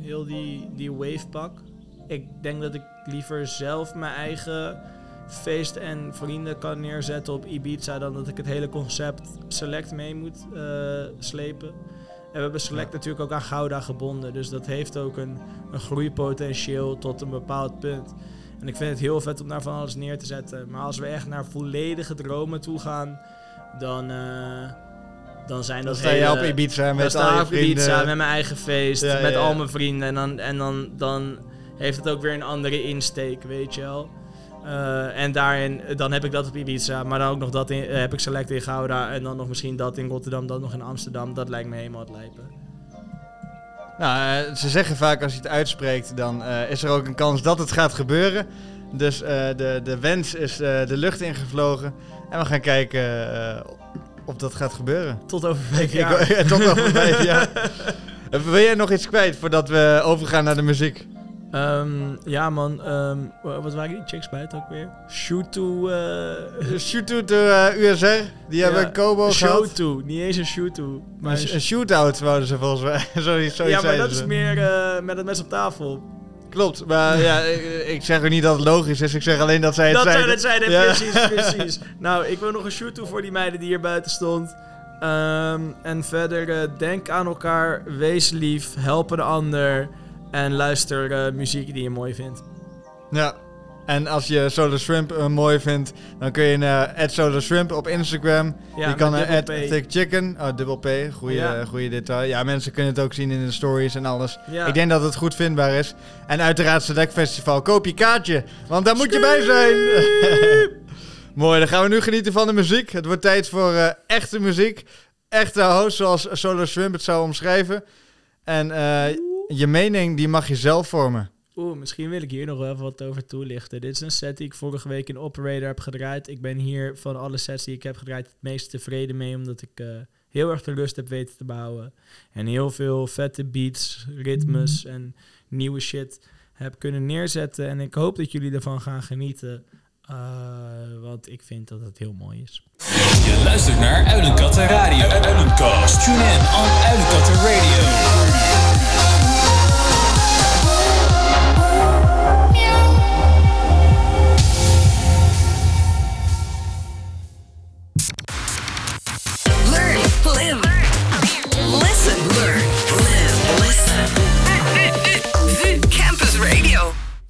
Speaker 3: heel die, die wave pak. Ik denk dat ik liever zelf mijn eigen feest en vrienden kan neerzetten op Ibiza dan dat ik het hele concept Select mee moet eh, slepen. En we hebben Select natuurlijk ook aan Gouda gebonden, dus dat heeft ook een, een groeipotentieel tot een bepaald punt. En ik vind het heel vet om daar van alles neer te zetten. Maar als we echt naar volledige dromen toe gaan, dan, eh, dan zijn
Speaker 4: Dan
Speaker 3: dat
Speaker 4: sta je
Speaker 3: hele-
Speaker 4: op Ibiza
Speaker 3: dan
Speaker 4: met
Speaker 3: sta
Speaker 4: al
Speaker 3: ik
Speaker 4: je
Speaker 3: op. Ibiza met mijn eigen feest,
Speaker 4: Ja,
Speaker 3: met
Speaker 4: ja,
Speaker 3: al mijn vrienden. En, dan, en dan, dan heeft het ook weer een andere insteek, weet je wel. Eh, en daarin, dan heb ik dat op Ibiza, maar dan ook nog dat in, eh, heb ik Select in Gouda. En dan nog misschien dat in Rotterdam, dat nog in Amsterdam. Dat lijkt me helemaal het lijpen.
Speaker 4: Nou, eh, ze zeggen vaak als je het uitspreekt, dan is er ook een kans dat het gaat gebeuren. Dus de, de wens is de lucht ingevlogen. En we gaan kijken of dat gaat gebeuren.
Speaker 3: Tot over vijf
Speaker 4: Ik-
Speaker 3: jaar.
Speaker 4: Tot over vijf jaar. Wil jij nog iets kwijt voordat we overgaan naar de muziek?
Speaker 3: Ehm, ja man, ehm, wat waren die chicks bij het ook weer? Shoot to... eh
Speaker 4: Shoot to de eh, USR, die hebben een Kobo
Speaker 3: show
Speaker 4: gehad.
Speaker 3: to, niet eens een shoot to. Maar
Speaker 4: Een, een shootout wouden ze volgens mij. Zoiets, zoiets
Speaker 3: ja, maar dat
Speaker 4: ze.
Speaker 3: is meer eh, met het mes op tafel.
Speaker 4: Klopt, maar ja, ik, ik zeg ook niet dat het logisch is. Ik zeg alleen dat zij het
Speaker 3: Dat
Speaker 4: zeiden.
Speaker 3: zou het zijn,
Speaker 4: Ja.
Speaker 3: precies, precies. Nou, ik wil nog een shoot toe voor die meiden die hier buiten stond. Ehm, en verder, eh, denk aan elkaar, wees lief, help een ander. En luister eh, muziek die je mooi vindt.
Speaker 4: Ja. En als je Solar Shrimp eh, mooi vindt, dan kun je naar Solar Shrimp op Instagram.
Speaker 3: Ja,
Speaker 4: je kan naar. Thick Chicken. Oh, dubbel P. Goeie,
Speaker 3: Ja.
Speaker 4: goeie detail. Ja, mensen kunnen het ook zien in de stories en alles.
Speaker 3: Ja.
Speaker 4: Ik denk dat het goed vindbaar is. En uiteraard Select Festival. Koop je kaartje, want daar moet je bij zijn. Mooi, dan gaan we nu genieten van de muziek. Het wordt tijd voor eh, echte muziek. Echte host, zoals Solar Shrimp het zou omschrijven. En eh, je mening, die mag je zelf vormen.
Speaker 3: Oeh, misschien wil ik hier nog wel even wat over toelichten. Dit is een set die ik vorige week in Operator heb gedraaid. Ik ben hier van alle sets die ik heb gedraaid het meest tevreden mee, omdat ik eh, heel erg de rust heb weten te behouden. En heel veel vette beats, ritmes en nieuwe shit heb kunnen neerzetten. En ik hoop dat jullie ervan gaan genieten. eh, want ik vind dat het heel mooi is.
Speaker 4: Je luistert naar Uilenkatten Radio. Uilenkast. Tune in on Uilenkatten Radio.
Speaker 1: Learn,